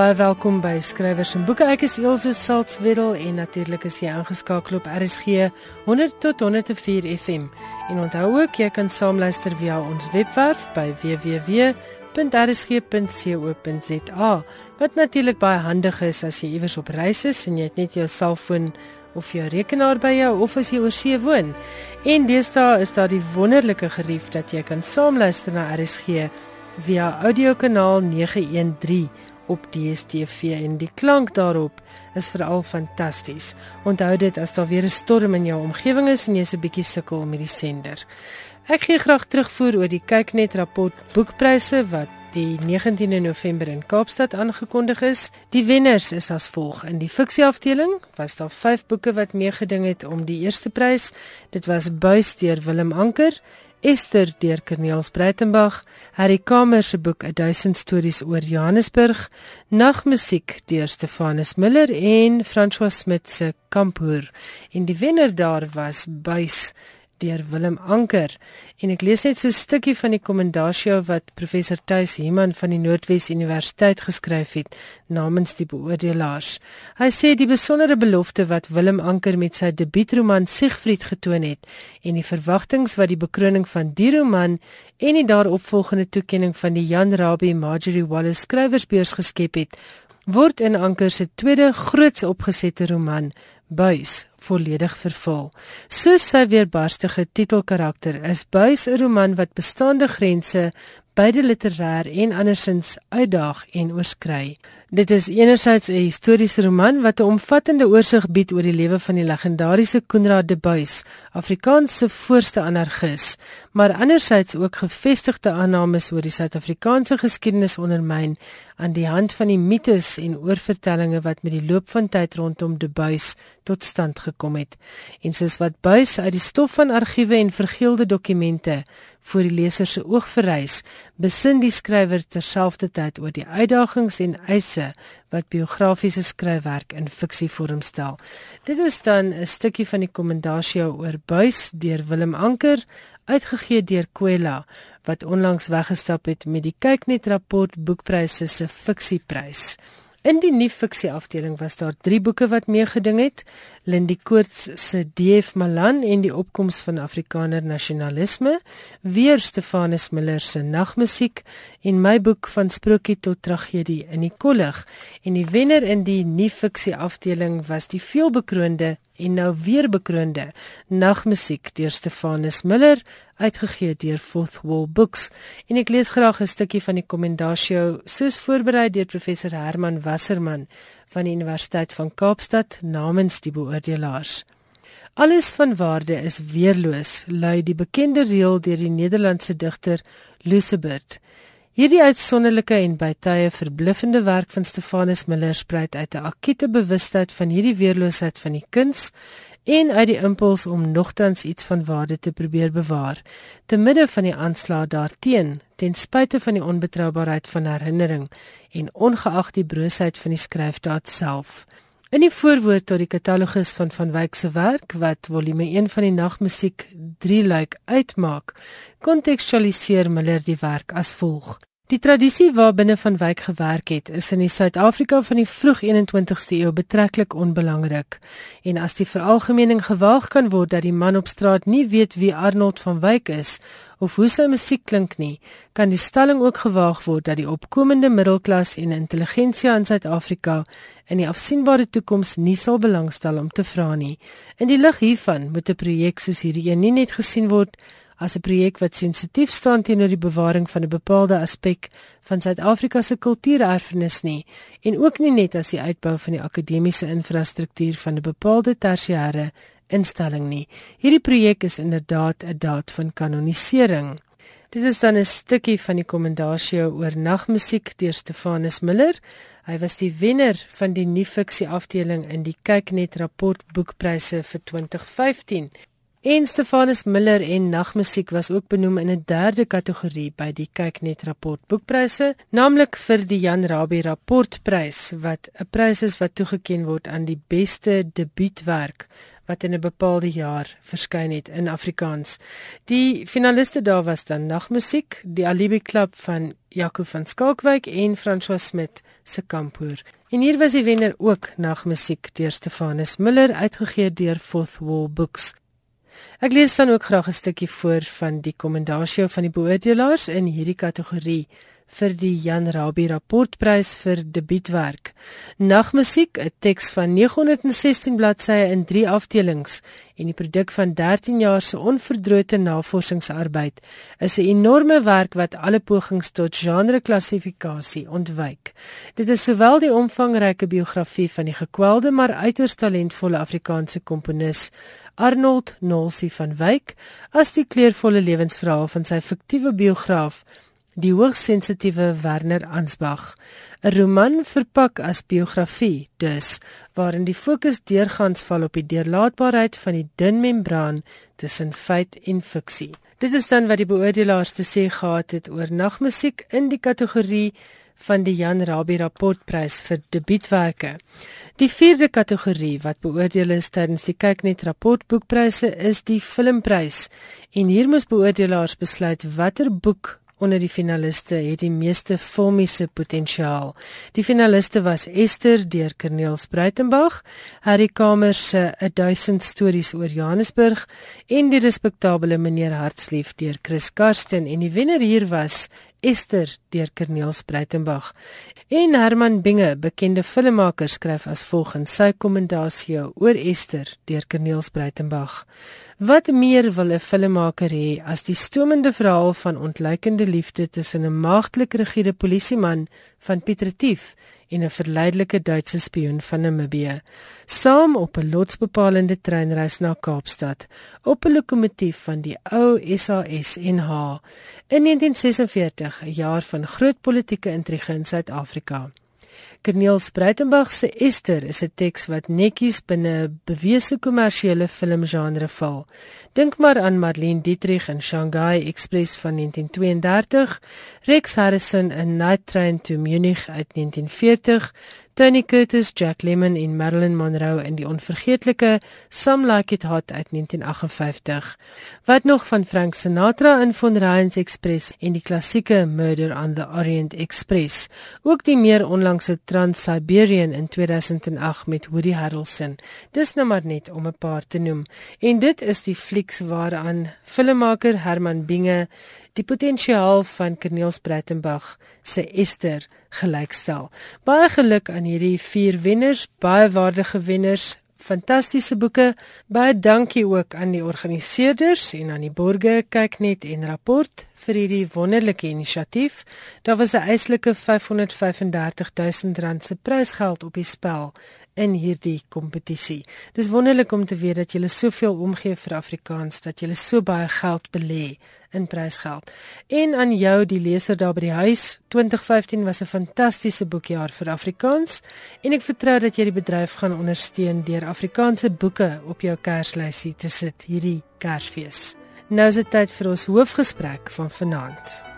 Baie welkom by Skrywers en Boeke. Ek is Elsje Salzwetel en natuurlik is jy aangeskakel op RSG 100 tot 104 FM. En onthou ook jy kan saamluister via ons webwerf by www.rsg.co.za. Wat natuurlik baie handig is as jy iewers op reis is en jy het net jou selfoon of jou rekenaar by jou of as jy oor see woon. En deesdae is daar die wonderlike gerief dat jy kan saamluister na RSG via audiokanaal 913 op DStv en die klank daarop is veral fantasties. Onthou dit as daar weer 'n storm in jou omgewing is en jy so bietjie sukkel met die sender. Ek gee graag terugvoer oor die kyknet rapport boekpryse wat die 19de November in Kaapstad aangekondig is. Die wenners is as volg: in die fiksieafdeling was daar 5 boeke wat meegeding het om die eerste prys. Dit was Buis deur Willem Anker, Esther deur Corneels Breitenberg, Harry Kamer se boek 1000 stories oor Johannesburg, Nagmusiek deur Stefanus Miller en François Smit se Kampoer. En die wenner daar was Buis deur Willem Anker en ek lees net so 'n stukkie van die kommendasie wat professor Tuis Heman van die Noordwes Universiteit geskryf het namens die beoordelaars. Hy sê die besondere belofte wat Willem Anker met sy debuutroman Siegfried getoon het en die verwagtinge wat die bekroning van die roman en die daaropvolgende toekenning van die Jan Rabie Marjorie Wallace skrywersbeurs geskep het, word in Anker se tweede groots opgesette roman Buis volledig vervul. Soos sy weerbarstige titelkarakter is Buis 'n roman wat bestaande grense beide literêr en andersins uitdaag en oorskry. Dit is enerzijds 'n historiese roman wat 'n omvattende oorsig bied oor die lewe van die legendariese Konrad de Buys, Afrikaans se voorste anargis, maar anderzijds ook gevestigde aannames oor die Suid-Afrikaanse geskiedenis ondermyn aan die hand van die mites en oorvertellings wat met die loop van tyd rondom de Buys tot stand gekom het. En soos wat Buys uit die stof van argiewe en vergeelde dokumente voor die leser se oog verrys, besin die skrywer terselfdertyd oor die uitdagings en eise wat biografiese skryfwerk in fiksievorm stel. Dit is dan 'n stukkie van die kommendasie oor Buys deur Willem Anker, uitgegee deur Kwela wat onlangs weggestap het met die Kyknet rapport boekpryse se fiksieprys. In die nuwe fiksie afdeling was daar 3 boeke wat meegeding het. Lindie Koorts se DF Malan en die opkoms van Afrikaner nasionalisme, weer Stefanus Miller se Nagmusiek en my boek van sprokie tot tragedie in die kollig. En die wenner in die nuwe fiksie afdeling was die veelbekroonde en nou weer bekroonde nagmusiek deur Stefanus Miller uitgegee deur Fourth Wall Books en ek lees graag 'n stukkie van die kommendasie soos voorberei deur professor Herman Wasserman van die Universiteit van Kaapstad namens die beoordelaars. Alles van waarde is weerloos lui die bekende reël deur die Nederlandse digter Lucebert Hierdie uitsonderlike en by tye verbluffende werk van Stefanus Miller spruit uit 'n akute bewustheid van hierdie weerloosheid van die kuns en uit die impuls om nogtans iets van waarde te probeer bewaar te midde van die aanslag daarteen ten spyte van die onbetroubaarheid van herinnering en ongeag die broosheid van die skryfdaad self. In die voorwoord tot die katalogus van van Wyk se werk wat volume 1 van die nagmusiek 3 lyk uitmaak, kontekstualiseer Miller die werk as volg: Die tradisie waarbinne van Wyk gewerk het, is in die Suid-Afrika van die vroeg 21ste eeu betreklik onbelangrik. En as die veralgemening gewaag kan word dat die man op straat nie weet wie Arnold van Wyk is of hoe sy musiek klink nie, kan die stelling ook gewaag word dat die opkomende middelklas en intelligensia in Suid-Afrika in die afsienbare toekoms nie sal belangstel om te vra nie. In die lig hiervan moet 'n projek soos hierdie een nie net gesien word as 'n projek wat sensitief staan teenoor die bewaring van 'n bepaalde aspek van Suid-Afrika se kultuurerfenis nie en ook nie net as die uitbou van die akademiese infrastruktuur van 'n bepaalde tersiêre instelling nie. Hierdie projek is inderdaad 'n daad van kanonisering. Dit is dan 'n stukkie van die kommendasie oor nagmusiek deur Stefanus Miller. Hy was die wenner van die nuwe fiksie afdeling in die Kyknet rapport boekpryse vir 2015. En Stefanus Miller en Nagmusiek was ook benoem in 'n derde kategorie by die Kyknet rapport boekpryse, naamlik vir die Jan Rabie rapportprys wat 'n prys is wat toegekend word aan die beste debuutwerk wat in 'n bepaalde jaar verskyn het in Afrikaans. Die finaliste daar was dan Nagmusiek, die Alibi Club van Jaco van Skalkwyk en François Smit se Kampoer. En hier was die wenner ook Nagmusiek deur Stefanus Miller uitgegee deur Fourth Wall Books. Ek lees dan ook graag 'n stukkie voor van die kommendasie van die beoordelaars in hierdie kategorie vir die Jan Rabie rapportprys vir debuutwerk. Nagmusiek, 'n teks van 916 bladsye in 3 afdelings en die produk van 13 jaar se onverdrote navorsingsarbeid, is 'n enorme werk wat alle pogings tot genreklassifikasie ontwyk. Dit is sowel die omvangryke biografie van die gekwelde maar uiters talentvolle Afrikaanse komponis Arnold Nolsie van Wyk as die kleurvolle lewensverhaal van sy fiktiewe biograaf die hoogsensitiewe Werner Ansbach 'n roman verpak as biografie dus waarin die fokus deurgangs val op die deurlaatbaarheid van die dun membraan tussen feit en fiksie dit is dan wat die beoordelaars te sê gehad het oor nagmusiek in die kategorie van die Jan Rabie rapportprys vir debuutwerke. Die vierde kategorie wat beoordeel is tydens die Kyknet rapportboekpryse is die filmprys en hier moes beoordelaars besluit watter boek onder die finaliste het die meeste filmiese potensiaal. Die finaliste was Esther deur Corneels Breitenberg, Harry Kamer se 1000 stories oor Johannesburg en die respekteerbare meneer Hartslief deur Chris Karsten en die wenner hier was Esther deur Corneels Breitenberg. En Herman Binge, bekende filmmaker, skryf as volgens sy kommendasie oor Esther deur Corneels Breitenberg. Wat meer wil 'n filmmaker hê as die stomende verhaal van ontluikende liefde tussen 'n maagdelik rigiede polisieman van Piet Retief en 'n verleidelike Duitse spioen van Namibië, saam op 'n lotsbepalende treinreis na Kaapstad op 'n lokomotief van die ou SAS NH in 1946, 'n jaar van groot politieke intrige in Suid-Afrika. Corneels Breitenberg se Esther is 'n teks wat netjies binne 'n bewese kommersiële filmgenre val. Dink maar aan Marlene Dietrich in Shanghai Express van 1932, Rex Harrison in Night Train to Munich uit 1940, Tony Curtis, Jack Lemmon en Marilyn Monroe in die onvergeetlike Some Like It Hot uit 1958. Wat nog van Frank Sinatra in Von Ryan's Express en die klassieke Murder on the Orient Express. Ook die meer onlangse Trans-Siberian in 2008 met Woody Harrelson. Dis nou maar net om 'n paar te noem. En dit is die flieks waaraan filmmaker Herman Binge die potensiaal van Corneels Breitenberg se Esther gelykstel. Baie geluk aan hierdie vier wenners, baie waardige wenners, fantastiese boeke. Baie dankie ook aan die organiseerders en aan die borgers kyk net en rapport vir hierdie wonderlike inisiatief. Daar was 'n eislike 535 000 rand se prysgeld op die spel in hierdie kompetisie. Dis wonderlik om te weet dat julle soveel omgee vir Afrikaans, dat julle so baie geld belê in prysgeld. En aan jou die leser daar by die huis, 2015 was 'n fantastiese boekjaar vir Afrikaans en ek vertrou dat jy die bedryf gaan ondersteun deur Afrikaanse boeke op jou kerslysie te sit hierdie Kersfees. Nou is dit tyd vir ons hoofgesprek van vanaand.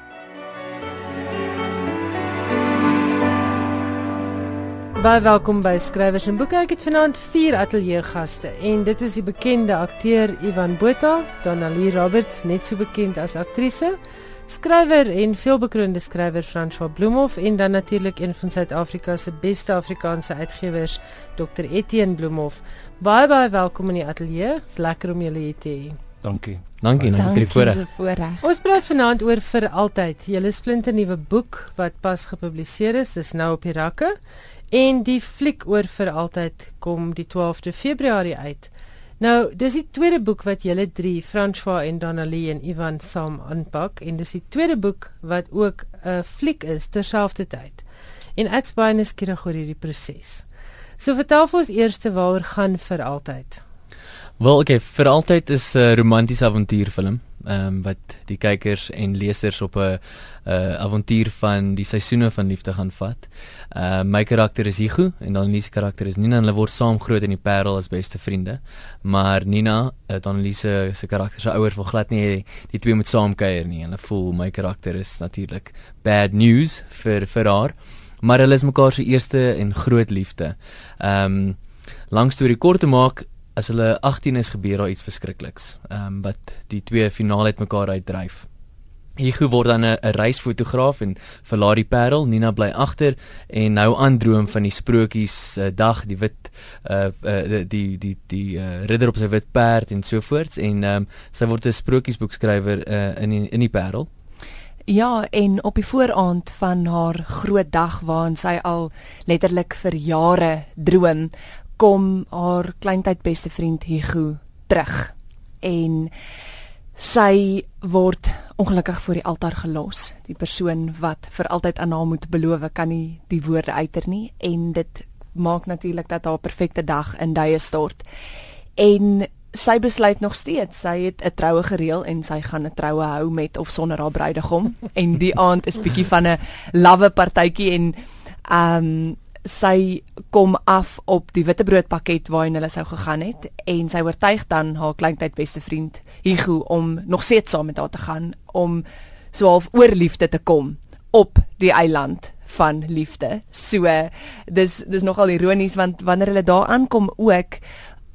Baie welkom by Skrywers en Boeke. Ek het vanaand vier ateljee gaste en dit is die bekende akteur Ivan Botha, Donalie Roberts, net so bekend as aktrise, skrywer en veelbekroonde skrywer François Bloemhof en dan natuurlik een van Suid-Afrika se beste Afrikaanse uitgewers, Dr Etienne Bloemhof. Baie baie welkom in die ateljee. Dit's lekker om julle hier te hê. Dankie. Dankie, dankie vir die voorreg. Ons praat vanaand oor vir altyd. Julle splinter nuwe boek wat pas gepubliseer is, dis nou op die rakke. En die fliek oor vir altyd kom die 12de Februarie uit. Nou, dis die tweede boek wat julle drie, François en Donalie en Ivan saam aanpak en dis die tweede boek wat ook 'n fliek is terselfdertyd. En ek's baie nuuskierig oor hierdie proses. So vertel vir ons eers waaroor gaan vir altyd. Wel, okay, vir altyd is 'n uh, romantiese avontuurfilm ehm um, wat die kykers en lesers op 'n uh, avontuur van die seisoene van liefde gaan vat. Ehm uh, my karakter is Hugo en dan Lise karakter is Nina en hulle word saam groot in die Parel as beste vriende. Maar Nina, uh, dan Lise se karakter se ouers wil glad nie die twee moet saam kuier nie. Hulle voel my karakter is natuurlik bad news vir vir haar. Maar hulle is mekaar se eerste en groot liefde. Ehm um, lank storie kort te maak, as hulle 18 is gebeur daar iets verskrikliks. Ehm um, wat die twee finaal uit mekaar uitdryf. Hugo word dan 'n reisfotograaf en verlaat die Parel. Nina bly agter en nou aandroom van die sprokies uh, dag, die wit uh, uh die die die uh, ridder op sy wit perd en so voorts en ehm um, sy word 'n sprokiesboekskrywer uh, in die, in die Parel. Ja, en op die vooraand van haar groot dag waarin sy al letterlik vir jare droom, kom haar kleintyd beste vriend Hugo terug. En sy word ongelukkig voor die altaar gelos. Die persoon wat vir altyd aan haar moet beloof, kan nie die woorde uiter nie en dit maak natuurlik dat haar perfekte dag in duie stort. En sy besluit nog steeds, sy het 'n troue gereël en sy gaan 'n troue hou met of sonder haar bruidegom en die aand is bietjie van 'n lawwe partytjie en ehm um, sy kom af op die witbroodpakket waarheen hulle sou gegaan het en sy oortuig dan haar kleintyd beste vriend Hugo om nog steeds saam met haar te gaan om so half oor liefde te kom op die eiland van liefde. So dis dis nogal ironies want wanneer hulle daar aankom ook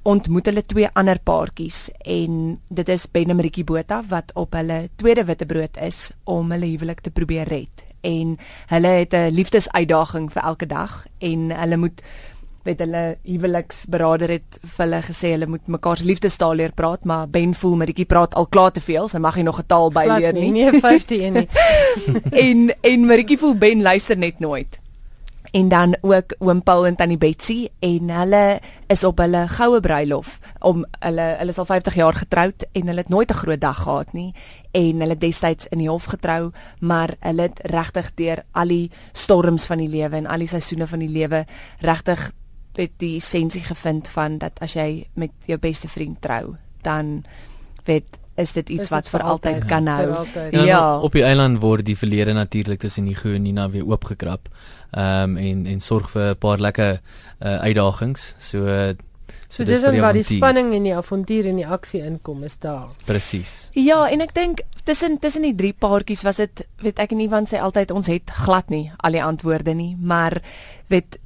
ontmoet hulle twee ander paartjies en dit is Ben en Maritjie Botha wat op hulle tweede witbrood is om hulle huwelik te probeer red en hulle het 'n liefdesuitdaging vir elke dag en hulle moet weet hulle huweliksberader het vir hulle gesê hulle moet mekaar se liefdestaal leer praat maar Ben voel Maritjie praat al klaar te veel sy mag nie nog 'n taal byleer nie. nee 50 nie. En en Maritjie voel Ben luister net nooit. En dan ook oom Paul en tannie Betsy en hulle is op hulle goue bruilof om hulle hulle is al 50 jaar getroud en hulle het nooit 'n groot dag gehad nie en hulle destyds in die hof getrou maar hulle het regtig deur al die storms van die lewe en al die seisoene van die lewe regtig het die essensie gevind van dat as jy met jou beste vriend trou dan weet is dit iets is wat vir altyd, altyd kan hou. Ja, ja. Op die eiland word die verlede natuurlik tussen die Goe en Nina weer oopgekrap ehm um, en en sorg vir 'n paar lekker uh, uitdagings. So So, so dis dan waar die spanning en die avontuur en die aksie inkom is daar. Presies. Ja, en ek dink tussen tussen die drie paartjies was dit weet ek en Ivan sê altyd ons het glad nie al die antwoorde nie, maar weet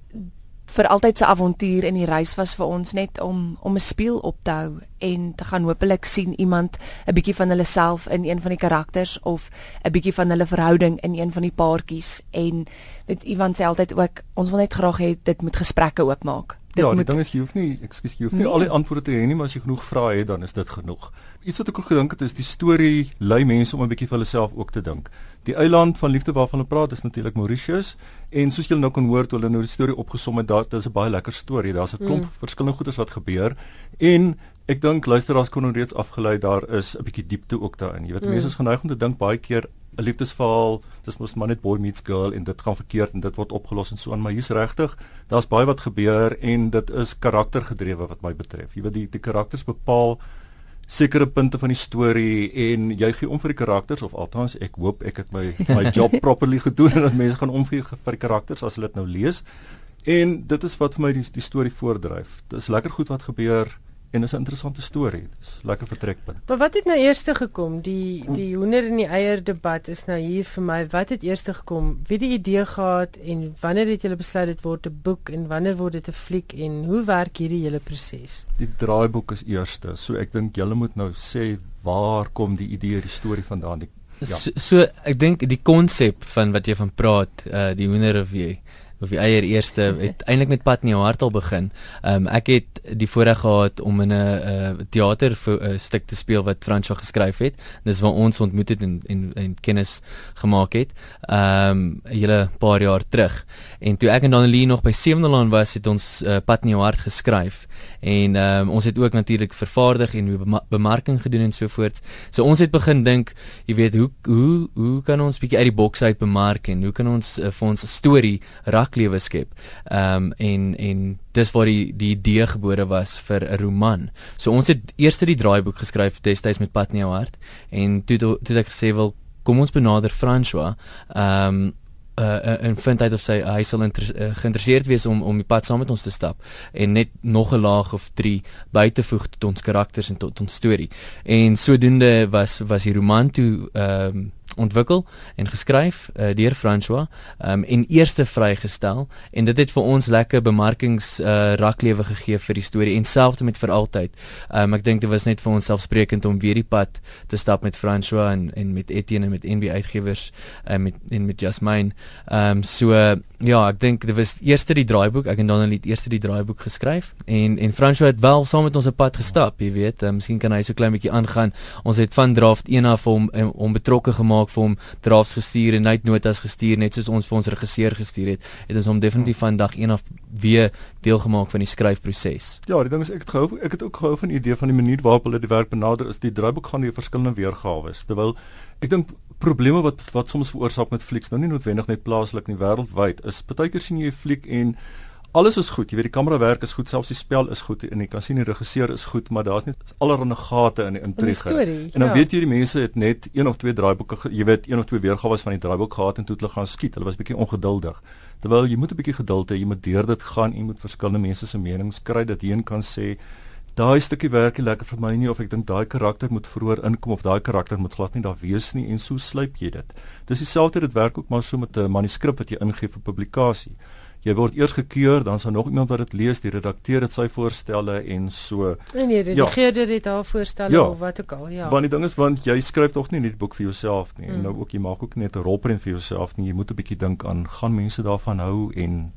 vir altyd se avontuur in die reis was vir ons net om om 'n speel op te hou en te gaan hopelik sien iemand 'n bietjie van hulle self in een van die karakters of 'n bietjie van hulle verhouding in een van die paartjies en dit Ivan sê altyd ook ons wil net graag hê dit moet gesprekke oopmaak. Dit ja, die ding is jy hoef nie, ekskuus, jy hoef nie nee. al die antwoorde te hê nie, maar as jy genoeg vrae het, dan is dit genoeg. Iets wat ek ook gedink het is die storie lei mense om 'n bietjie vir hulle self ook te dink. Die eiland van liefde waarvan hulle praat is natuurlik Mauritius en soos julle nou kan hoor toe hulle nou die storie opgesom het, daar dis 'n baie lekker storie. Daar's 'n klomp mm. verskillende goedes wat gebeur en ek dink luisteraars kon reeds afgelei daar is 'n bietjie diepte ook daarin. Jy weet mm. mense is geneig om te dink baie keer 'n liefdesverhaal, dis mos maar net boy meets girl en dit gaan verkeerd en dit word opgelos en so aan, maar hier's regtig, daar's baie wat gebeur en dit is karaktergedrewe wat my betref. Jy weet die die karakters bepaal sekere punte van die storie en jy gee om vir die karakters of althans ek hoop ek het my my job properly gedoen en dat mense gaan omgee vir die karakters as hulle dit nou lees. En dit is wat vir my die die storie voordryf. Dis lekker goed wat gebeur en is 'n interessante storie. Dis lekker vertrekpunt. Maar wat het nou eers gekom? Die die hoender en die eier debat is nou hier vir my. Wat het eers gekom? Wie die idee gehad en wanneer het julle besluit dit word 'n boek en wanneer word dit 'n fliek en hoe werk hierdie hele proses? Die draaiboek is eerste. So ek dink julle moet nou sê waar kom die idee, die storie vandaan? Die, ja. So, so ek dink die konsep van wat jy van praat, uh die hoender of jy of die eier eerste het eintlik met pad in jou hart al begin. Ehm um, ek het die voorreg gehad om in 'n uh, teater vir 'n uh, stuk te speel wat Fransjo geskryf het. Dis waar ons ontmoet het en en, en kennis gemaak het. Ehm um, 'n hele paar jaar terug. En toe ek en Danelie nog by Sewendelaan was, het ons uh, pad in jou hart geskryf. En ehm um, ons het ook natuurlik vervaardig en bemarking gedoen en so voort. So ons het begin dink, jy weet, hoe hoe hoe kan ons bietjie uit die boks uit bemark en hoe kan ons uh, vir ons storie raklewe skep? Ehm um, en en dis waar die die idee gebore was vir 'n roman. So ons het eers die draaiboek geskryf destyds met Pat jou hart en toe toe het ek gesê wel kom ons benader François. Ehm um, uh, en vind uit of sy uh, hy sal inter, uh, geïnteresseerd wees om om die pad saam met ons te stap en net nog 'n laag of 3 by te voeg tot ons karakters en tot ons storie. En sodoende was was die roman toe ehm um, ontwikkel en geskryf uh, deur François um, en eerste vrygestel en dit het vir ons lekker bemarkings uh, raklewe gegee vir die storie en selfs met vir altyd. Um, ek dink dit was net vir ons selfsprekend om weer die pad te stap met François en en met Etienne en met NB uitgewers uh, met en met Jasmine. Ehm um, so uh, ja, ek dink dit was eerste die draaiboek. Ek en Donnelly het eerste die draaiboek geskryf en en François het wel saam met ons 'n pad gestap, jy weet. Uh, miskien kan hy so klein bietjie aangaan. Ons het van draft 1 af hom om betrokke gemaak vir hom drafts gestuur en net notas gestuur net soos ons vir ons regisseur gestuur het. Het ons hom definitief van dag 1 af weer deelgemaak van die skryfproses. Ja, die ding is ek het gehou ek het ook gehou van die idee van die manier waarop hulle die werk benader is. Die draaiboek gaan deur verskillende weergawe. Terwyl ek dink probleme wat wat soms veroorsaak met flieks, nou nie noodwendig net plaaslik nie, wêreldwyd, is baie keer sien jy 'n fliek en alles is goed. Jy weet die kamera werk is goed, selfs die spel is goed en jy kan sien die regisseur is goed, maar daar's net allerlei gate in die intrige. En dan ja. weet jy die mense het net een of twee draaiboeke, jy weet een of twee weergawe van die draaiboek gehad en toe hulle gaan skiet. Hulle was bietjie ongeduldig. Terwyl jy moet 'n bietjie geduld hê, jy moet deur dit gaan, jy moet verskillende mense se menings kry dat jy kan sê daai stukkie werk nie lekker vir my nie of ek dink daai karakter moet vroeër inkom of daai karakter moet glad nie daar wees nie en so sluip jy dit. Dis dieselfde dit werk ook maar so met 'n manuskrip wat jy ingee vir publikasie. Jy word eers gekeur, dan sal nog iemand wat dit lees, die redakteur het sy voorstelle en so. Nee, nee, die redigeerder ja. het haar voorstelle ja. of wat ook al, ja. Want die ding is want jy skryf tog nie net boek vir jouself nie. Mm. En nou ook jy maak ook net 'n rolprent vir jouself nie. Jy moet 'n bietjie dink aan gaan mense daarvan hou en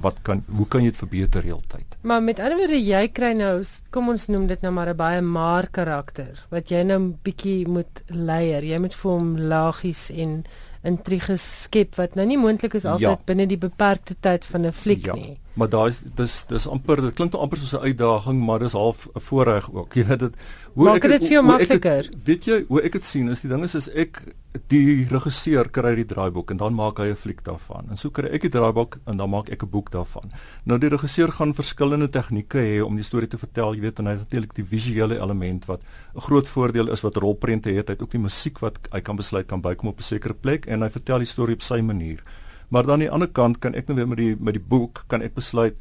wat kan hoe kan jy dit verbeter heeltyd? Maar met ander woorde jy kry nou kom ons noem dit nou maar 'n baie maar karakter wat jy nou 'n bietjie moet leier. Jy moet vir hom lagies en intriges skep wat nou nie moontlik is altyd ja. binne die beperkte tyd van 'n fliek ja. nie. Maar daai dis dis amper dit klink amper soos 'n uitdaging, maar dis half 'n voorreg ook. Jy weet dit hoe Maak ek dit vir jou makliker. Weet jy hoe ek dit sien is die ding is is ek die regisseur kry die draaiboek en dan maak hy 'n fliek daarvan. En so kry ek die draaiboek en dan maak ek 'n boek daarvan. Nou die regisseur gaan verskillende tegnieke hê om die storie te vertel, jy weet en hy het natuurlik die visuele element wat 'n groot voordeel is wat rolprente het. Hy het ook die musiek wat hy kan besluit kan bykom op 'n sekere plek en hy vertel die storie op sy manier. Maar dan aan die ander kant kan ek nou weer met die met die boek kan ek besluit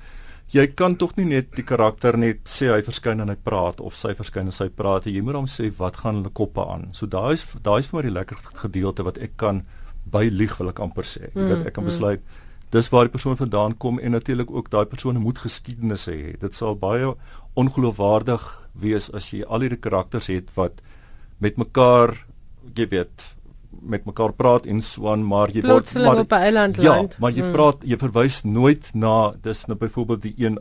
jy kan tog nie net die karakter net sê hy verskyn en hy praat of sy verskyn en sy praat jy moet hom sê wat gaan hulle koppe aan. So daai is daai is vir my die lekker gedeelte wat ek kan by lieg wil ek amper sê. Jy weet ek kan mm, mm. besluit dis waar die persoon vandaan kom en natuurlik ook daai persoon moet geskiedenisse hê. Dit sal baie ongeloofwaardig wees as jy al hierdie karakters het wat met mekaar jy weet met mekaar praat en swaan maar jy word maar op 'n eiland ja, land. Ja, maar jy hmm. praat jy verwys nooit na dis nou byvoorbeeld die een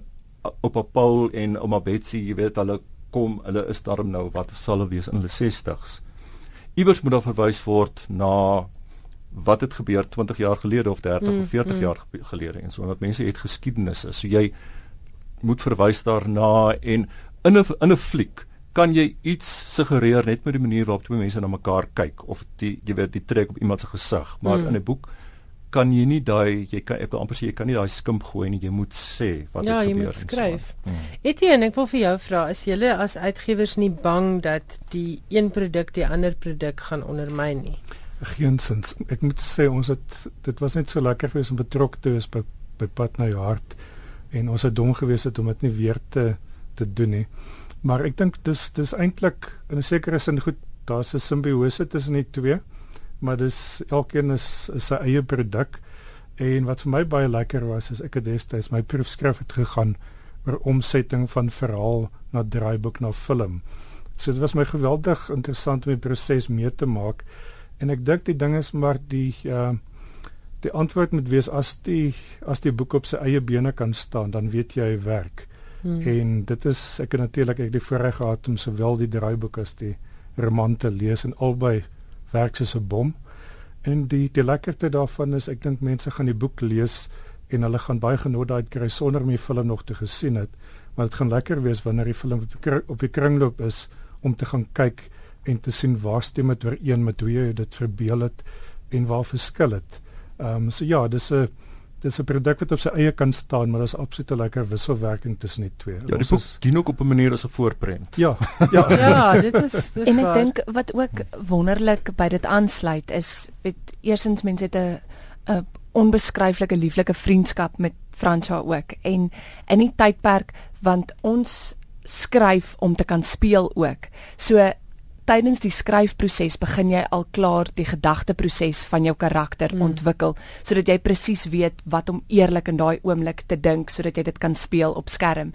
op Paul en ouma Betsy, jy weet hulle kom, hulle is daarom nou wat sal hulle wees in hulle 60s. Iewers moet daar verwys word na wat het gebeur 20 jaar gelede of 30 hmm, of 40 hmm. jaar gelede en so wat mense het geskiedenisse. So jy moet verwys daarna en in 'n in 'n fliek kan jy iets suggereer net met die manier waarop twee mense na mekaar kyk? Of die jy weet die trek op iemand se gesig. Maar mm. in 'n boek kan jy nie daai jy kan ek wil amper sê jy kan nie daai skimp gooi nie. Jy moet sê wat ja, het gebeur jy moet skryf. Mm. Etienne ek wil vir jou vra is julle as uitgewers nie bang dat die een produk die ander produk gaan ondermyn nie? Geensins. Ek moet sê ons het dit was net so lekker geweest om betrokke te wees by by pad na jou hart. En ons het dom geweest het om dit nie weer te te doen nie Maar ek dink dis dis eintlik in 'n sekere sin goed, daar's 'n simbiose tussen die twee, maar dis elkeen is, is sy eie produk. En wat vir my baie lekker was is ek het destyds my proefskrif het gegaan oor omsetting van verhaal na draaiboek na film. So dit was my geweldig interessant om die proses mee te maak. En ek dink die ding is maar die uh die antwoord moet wees as die as die boek op sy eie bene kan staan, dan weet jy hy werk. Hmm. En dit is ek het natuurlik ek die voorreg gehad om sowel die draaiboek as die roman te lees en albei werk soos 'n bom. En die die lekkerte daarvan is ek dink mense gaan die boek lees en hulle gaan baie genot daai kry sonder om die film nog te gesien het. Maar dit gaan lekker wees wanneer die film op die kringloop is om te gaan kyk en te sien waar stem dit ooreen met hoe jy dit verbeel het en waar verskil dit. Ehm um, so ja, dis 'n dis 'n produk wat op sy eie kan staan, maar daar's absoluut 'n lekker wisselwerking tussen die twee. Ja, die boek dien ook op 'n manier as 'n voorprent. Ja. Ja, ja, dit is dis En ek dink wat ook wonderlik by dit aansluit is, weet eersins mense het 'n 'n onbeskryflike lieflike vriendskap met Fransja ook en in die tydperk want ons skryf om te kan speel ook. So tydens die skryfproses begin jy al klaar die gedagteproses van jou karakter mm. ontwikkel sodat jy presies weet wat om eerlik in daai oomblik te dink sodat jy dit kan speel op skerm.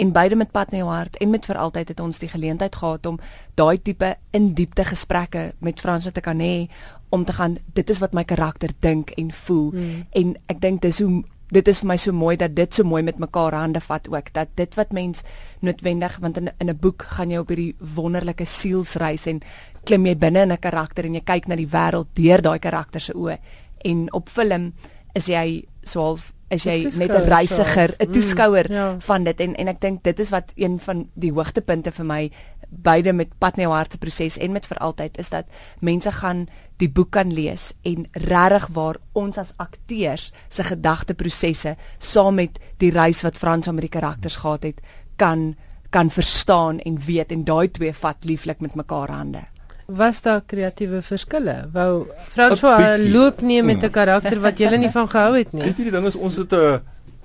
En beide met Pat in jou hart en met vir altyd het ons die geleentheid gehad om daai tipe in diepte gesprekke met Frans wat ek kan hê om te gaan dit is wat my karakter dink en voel mm. en ek dink dis hoe dit is vir my so mooi dat dit so mooi met mekaar hande vat ook dat dit wat mens noodwendig want in in 'n boek gaan jy op hierdie wonderlike sielsreis en klim jy binne in 'n karakter en jy kyk na die wêreld deur daai karakter se oë. En op film is jy so half is jy net 'n reisiger, 'n toeskouer mm, ja. van dit. En en ek dink dit is wat een van die hoogtepunte vir my beide met pad na jou hart se proses en met vir altyd is dat mense gaan die boek kan lees en regtig waar ons as akteurs se gedagteprosesse saam met die reis wat Frans aan met die karakters gehad het kan kan verstaan en weet en daai twee vat lieflik met mekaar hande was daar kreatiewe verskille? Wou François loop nie met 'n mm. karakter wat jy nie van gehou het nie. Weet jy die ding is ons het 'n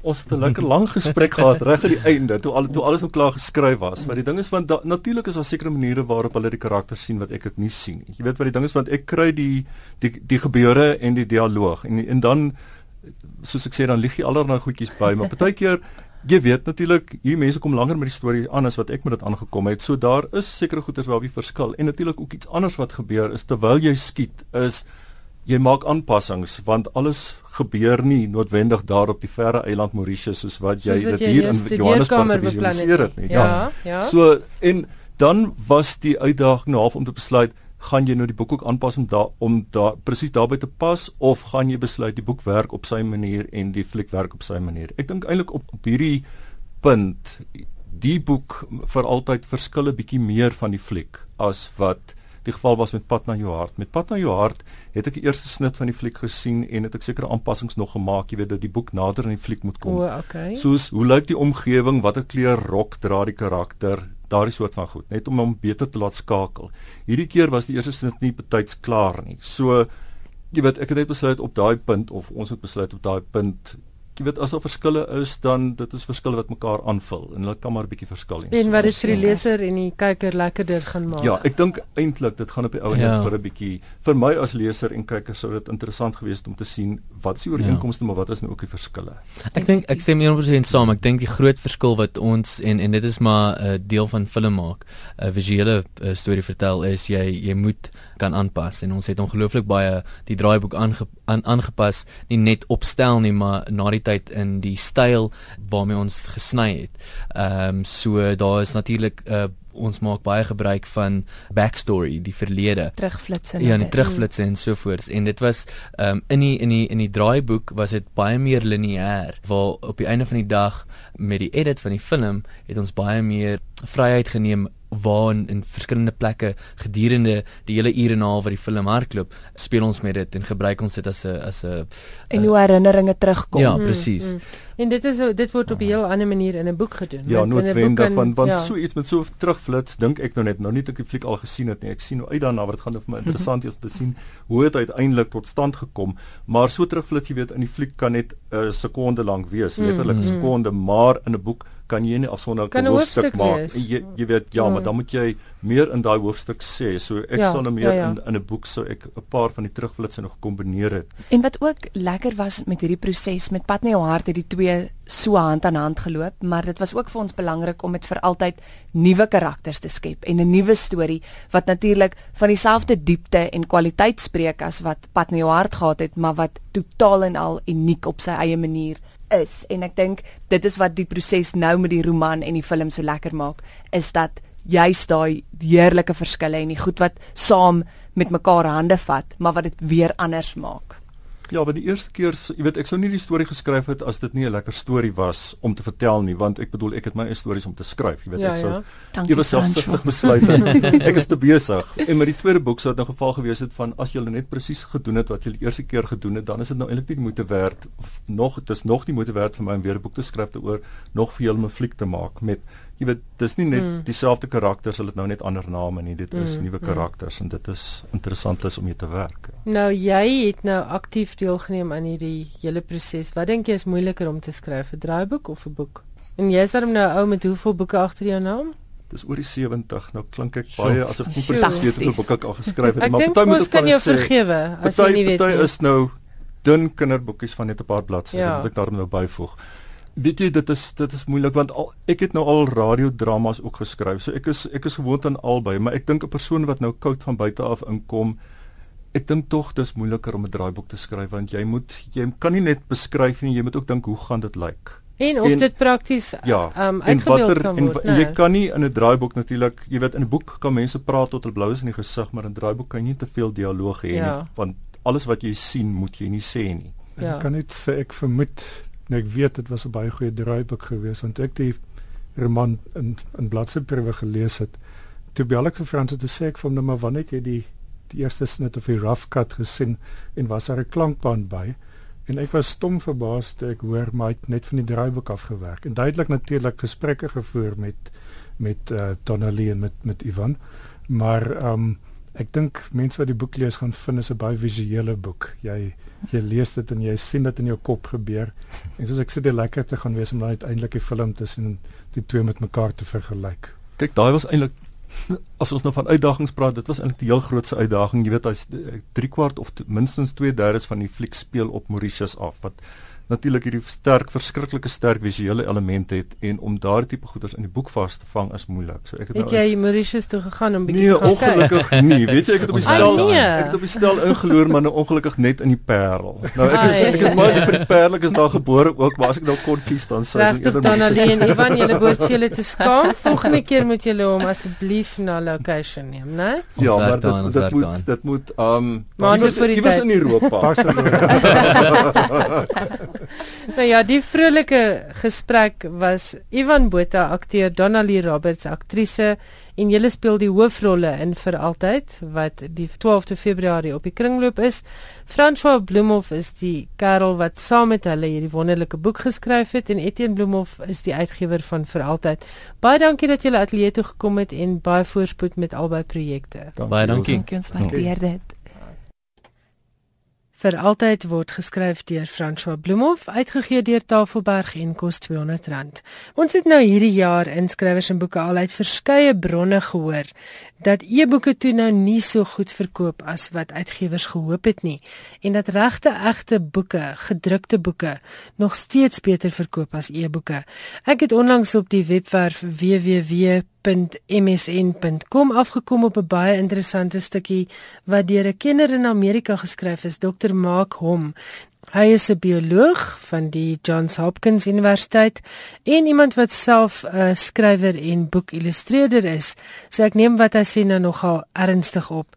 ons het 'n lekker lang gesprek gehad reg aan die einde toe al toe alles nog klaar geskryf was. Maar die ding is van natuurlik is daar sekere maniere waarop hulle die karakters sien wat ek dit nie sien nie. Jy weet wat die ding is want ek kry die die die gebeure en die dialoog en en dan soos ek sê dan lig jy allerlei goedjies by, maar partykeer jy weet natuurlik hier mense kom langer met die storie aan as wat ek met dit aangekom het. So daar is sekere goeters waarop jy verskil en natuurlik ook iets anders wat gebeur is terwyl jy skiet is jy maak aanpassings want alles gebeur nie noodwendig daar op die verre eiland Mauritius soos wat jy dit hier in Johannesburg visualiseer het nie. Ja, ja. ja. So en dan was die uitdaging nou half om te besluit gaan jy nou die boek ook aanpas om daar om daar presies daarbey te pas of gaan jy besluit die boek werk op sy manier en die fliek werk op sy manier. Ek dink eintlik op, op hierdie punt die boek vir altyd verskille bietjie meer van die fliek as wat die geval was met Pad na jou hart. Met Pad na jou hart het ek die eerste snit van die fliek gesien en het ek sekere aanpassings nog gemaak, jy weet dat die boek nader aan die fliek moet kom. O, okay. Soos hoe lyk die omgewing, watter kleur rok dra die karakter, daardie soort van goed, net om hom beter te laat skakel. Hierdie keer was die eerste snit nie betyds klaar nie. So jy weet, ek het net besluit op daai punt of ons het besluit op daai punt jy weet as daar verskille is dan dit is verskille wat mekaar aanvul en hulle kan maar 'n bietjie verskil hê. En wat dit vir die leser en die kyker lekkerder gaan maak. Ja, ek dink eintlik dit gaan op die ou end ja. vir 'n bietjie vir my as leser en kyker sou dit interessant gewees het om te sien wat se ooreenkomste ja. maar wat is nou ook die verskille. Ek dink ek sê meer op 'n saam. Ek dink die groot verskil wat ons en en dit is maar 'n uh, deel van film maak, 'n uh, visuele uh, storie vertel is jy jy moet kan aanpas en ons het ongelooflik baie die draaiboek aange, aan, aangepas nie net opstel nie maar na die tyd in die styl waarmee ons gesny het. Ehm um, so daar is natuurlik 'n uh, eh, ons maak baie gebruik van backstory, die verlede. Terugflitsse. Ja, die terugflitsse en so voort. En dit was um, in die in die in die draaiboek was dit baie meer lineêr waar op die einde van die dag met die edit van die film het ons baie meer vryheid geneem waar in, in verskillende plekke gedurende die hele ure en 'n half wat die film hardloop, speel ons met dit en gebruik ons dit as 'n as 'n en hoe herinneringe terugkom. Ja, presies. Mm, mm. En dit is dit word op 'n heel ander manier in 'n boek gedoen. Ja, noodwendig want want ja. so iets met so terugflits, dink ek nou net nou nie dat ek die fliek al gesien het nie. Ek sien nou uit daarna wat dit gaan vir my interessant wees om te sien hoe dit uiteindelik tot stand gekom. Maar so terugflits, jy weet, in die fliek kan net 'n sekonde lank wees, letterlik 'n mm, sekonde, maar in 'n boek kan jy nie afsonderlik 'n hoofstuk maak. Jy jy weet ja, mm. maar dan moet jy meer in daai hoofstuk sê. So ek ja, sal nou meer ja, ja. in in 'n boek sou ek 'n paar van die terugflitsse nog kombineer het. En wat ook lekker was met hierdie proses met Pad na jou hart het die twee so hand aan hand geloop, maar dit was ook vir ons belangrik om met vir altyd nuwe karakters te skep en 'n nuwe storie wat natuurlik van dieselfde diepte en kwaliteit spreek as wat Pad na jou hart gehad het, maar wat totaal en al uniek op sy eie manier is en ek dink dit is wat die proses nou met die roman en die film so lekker maak is dat juist daai heerlike verskille en die goed wat saam met mekaar hande vat maar wat dit weer anders maak. Ja, maar die eerste keer, jy weet, ek sou nie die storie geskryf het as dit nie 'n lekker storie was om te vertel nie, want ek bedoel ek het my eie stories om te skryf, jy weet, ja, ek sou ja. ewe selfsugtig besluit het. ek is te besig. En met die tweede boek sou dit nou geval gewees het van as jy net presies gedoen het wat jy die eerste keer gedoen het, dan is dit nou eintlik nie moeite werd of nog dit is nog nie moeite werd vir my om weer 'n boek te skryf te oor nog vir julle 'n fliek te maak met jy weet dis nie net mm. dieselfde karakters hulle het nou net ander name nie dit is mm. nuwe mm. karakters mm. en dit is interessant is om mee te werk ja. nou jy het nou aktief deelgeneem aan hierdie hele proses wat dink jy is moeiliker om te skryf 'n draaiboek of 'n boek en jy is dan nou ou met hoeveel boeke agter jou naam dis oor die 70. Nou klink ek baie Sjoe. asof ek nie presies weet hoeveel boeke ek al geskryf het Ek maar party moet ek kan jou vergewe as jy Party nie weet party is nou dun kinderboekies van net 'n paar bladsye, Ja. moet ek daarom nou byvoeg. Weet jy dit is dit is moeilik want al, ek het nou al radiodramas ook geskryf. So ek is ek is gewoond aan albei, maar ek dink 'n persoon wat nou koud van buite af inkom, ek dink tog dis moeiliker om 'n draaiboek te skryf want jy moet jy kan nie net beskryf nie, jy moet ook dink hoe gaan dit lyk. En of En- dit prakties Ja, um, uitgebeeld watter kan en, word, en jy kan nie in 'n draaiboek natuurlik, jy weet in 'n boek kan mense praat tot hulle blou is in die gesig, maar in 'n draaiboek kan jy nie te veel dialoog hê Ja. nie, want alles wat jy sien moet jy nie sê nie. En Ja. Ek kan net sê ek vermoed nou ek weet dit was 'n baie goeie draaiboek geweest want ek die roman in in bladsyperwe gelees het. Toe bel ek vir Frans om te sê ek vir hom nou maar wanneer het jy die die eerste snit of die rough cut gesien en was daar 'n klankband by? En ek was stom verbaas toe ek hoor maar hy het net van die draaiboek afgewerk. En duidelik natuurlik gesprekke gevoer met met uh, Donnelly en met met Ivan. Maar ehm um, ek dink mense wat die boek lees gaan vind is 'n baie visuele boek. Jy jy lees dit en jy sien dit in jou kop gebeur. En soos ek sê dit lekker te gaan wees om dan uiteindelik die film tussen die twee met mekaar te vergelyk. Kyk, daai was eintlik as ons nou van uitdagings praat, dit was eintlik die heel grootste uitdaging. Jy weet as 3 kwart of minstens 2/3 van die fliek speel op Mauritius af wat natuurlik hierdie sterk verskriklike sterk visuele element het en om daardie tipe goeders in die boek vas te vang is moeilik. So ek het Het nou jy Mauritius toe gegaan om bietjie Nee, te gaan kyk? ongelukkig nie. Weet jy, ek het op die stel nee. ek het op die stel ingeloer, maar nou ongelukkig net in die Parel. Nou ek is ek is maar nie vir die Parel, ek is daar gebore ook, maar as ek nou kon kies dan sou ek eerder dan alleen Ivan, julle behoort vir julle te skaam. Volgende keer moet julle hom asseblief na location neem, né? Ons Ja, werk maar dit dit werk moet dit moet um Maar dit vir die iewers tyd. in Europa. Barcelona. Nou ja, die vrolike gesprek was Ivan Botha akteur, Donnelly Roberts aktrise en julle speel die hoofrolle in vir altyd wat die 12de Februarie op die kringloop is. François Bloemhof is die kerel wat saam met hulle hierdie wonderlike boek geskryf het en Etienne Bloemhof is die uitgewer van vir altyd. Baie dankie dat julle ateljee toe gekom het en baie voorspoed met albei projekte. Baie dankie. Dankie ons waardeer dit. Vir altyd word geskryf deur François Bloemhof, uitgegee deur Tafelberg en kos R200. Ons het nou hierdie jaar inskrywers en boeke al uit verskeie bronne gehoor dat e-boeke toe nou nie so goed verkoop as wat uitgewers gehoop het nie en dat regte egte boeke, gedrukte boeke nog steeds beter verkoop as e-boeke. Ek het onlangs op die webwerf www.msn.com afgekom op 'n baie interessante stukkie wat deur 'n kenner in Amerika geskryf is, Dr. Mark Hom. Hy is 'n bioloog van die Johns Hopkins Universiteit en iemand wat self 'n skrywer en boekillustreerder is. So ek neem wat hy sê nou nogal ernstig op.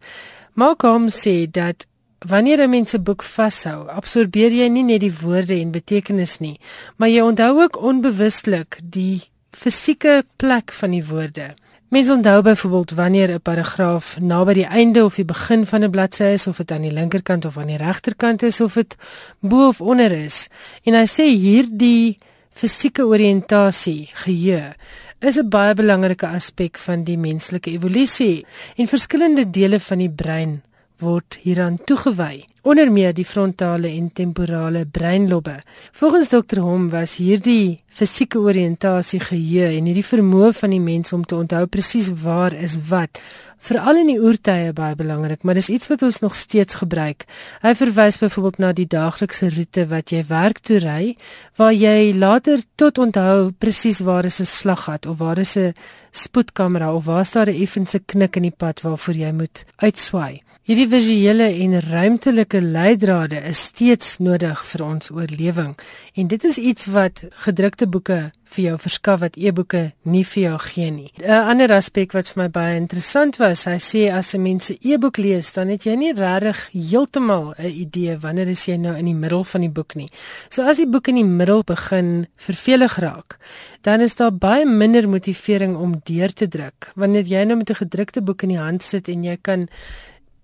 Mark Hom sê dat Wanneer 'n mens 'n boek vashou, absorbeer jy nie net die woorde en betekenis nie, maar jy onthou ook onbewuslik die fisieke plek van die woorde. Mens onthou byvoorbeeld wanneer 'n paragraaf naby die einde of die begin van 'n bladsy is of dit aan die linkerkant of aan die regterkant is of dit bo of onder is. En hy sê hierdie fisieke oriëntasie, geheue, is 'n baie belangrike aspek van die menslike evolusie en verskillende dele van die brein word hieraan toegewy onder meer die frontale en temporale breinlobbe. Volgens Dr. Hom was hierdie fisieke oriëntasie geheue en hierdie vermoë van die mens om te onthou presies waar is wat veral in die oertye baie belangrik, maar dis iets wat ons nog steeds gebruik. Hy verwys byvoorbeeld na die daaglikse roete wat jy werk toe ry, waar jy later tot onthou presies waar is 'n slaggat of waar is 'n spoedkamera of waar staan 'n effense knik in die pad waarvoor jy moet uitswaai. Hierdie visuele en ruimtelike leidrade is steeds nodig vir ons oorlewing en dit is iets wat gedrukte boeke vir jou verskaf wat e-boeke nie vir jou gee nie. 'n Ander aspek wat vir my baie interessant was, hy sê as 'n mens 'n e-boek lees, dan het jy nie regtig heeltemal 'n idee wanneer is jy nou in die middel van die boek nie. So as die boek in die middel begin vervelig raak, dan is daar baie minder motivering om deur te druk. Wanneer jy nou met 'n gedrukte boek in die hand sit en jy kan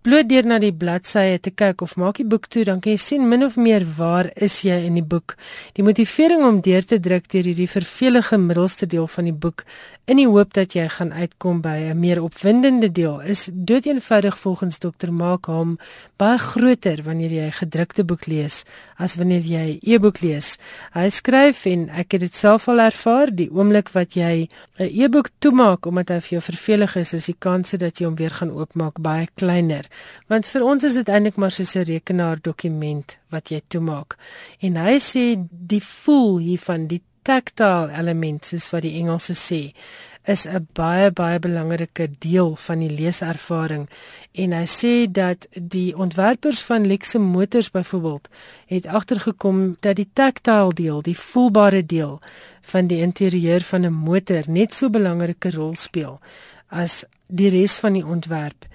bloot deur na die bladsye te kyk of maak die boek toe, dan kan jy sien min of meer waar is jy in die boek. Die motivering om deur te druk deur hierdie vervelige middelste deel van die boek in die hoop dat jy gaan uitkom by 'n meer opwindende deel is doeteenvoudig volgens Dr. Markham baie groter wanneer jy 'n gedrukte boek lees as wanneer jy 'n e-boek lees. Hy skryf en ek het dit self al ervaar, die oomblik wat jy 'n e-boek toemaak omdat hy vir jou vervelig is, is die kanse dat jy hom weer gaan oopmaak baie kleiner. Want vir ons is dit eintlik maar soos 'n rekenaar dokument wat jy toemaak. En hy sê die voel hiervan die tactile element soos wat die Engelse sê is 'n baie baie belangrike deel van die leeservaring en hy sê dat die ontwerpers van Lexe motors byvoorbeeld het agtergekom dat die tactile deel, die voelbare deel van die interieur van 'n motor net so belangrike rol speel as die res van die ontwerp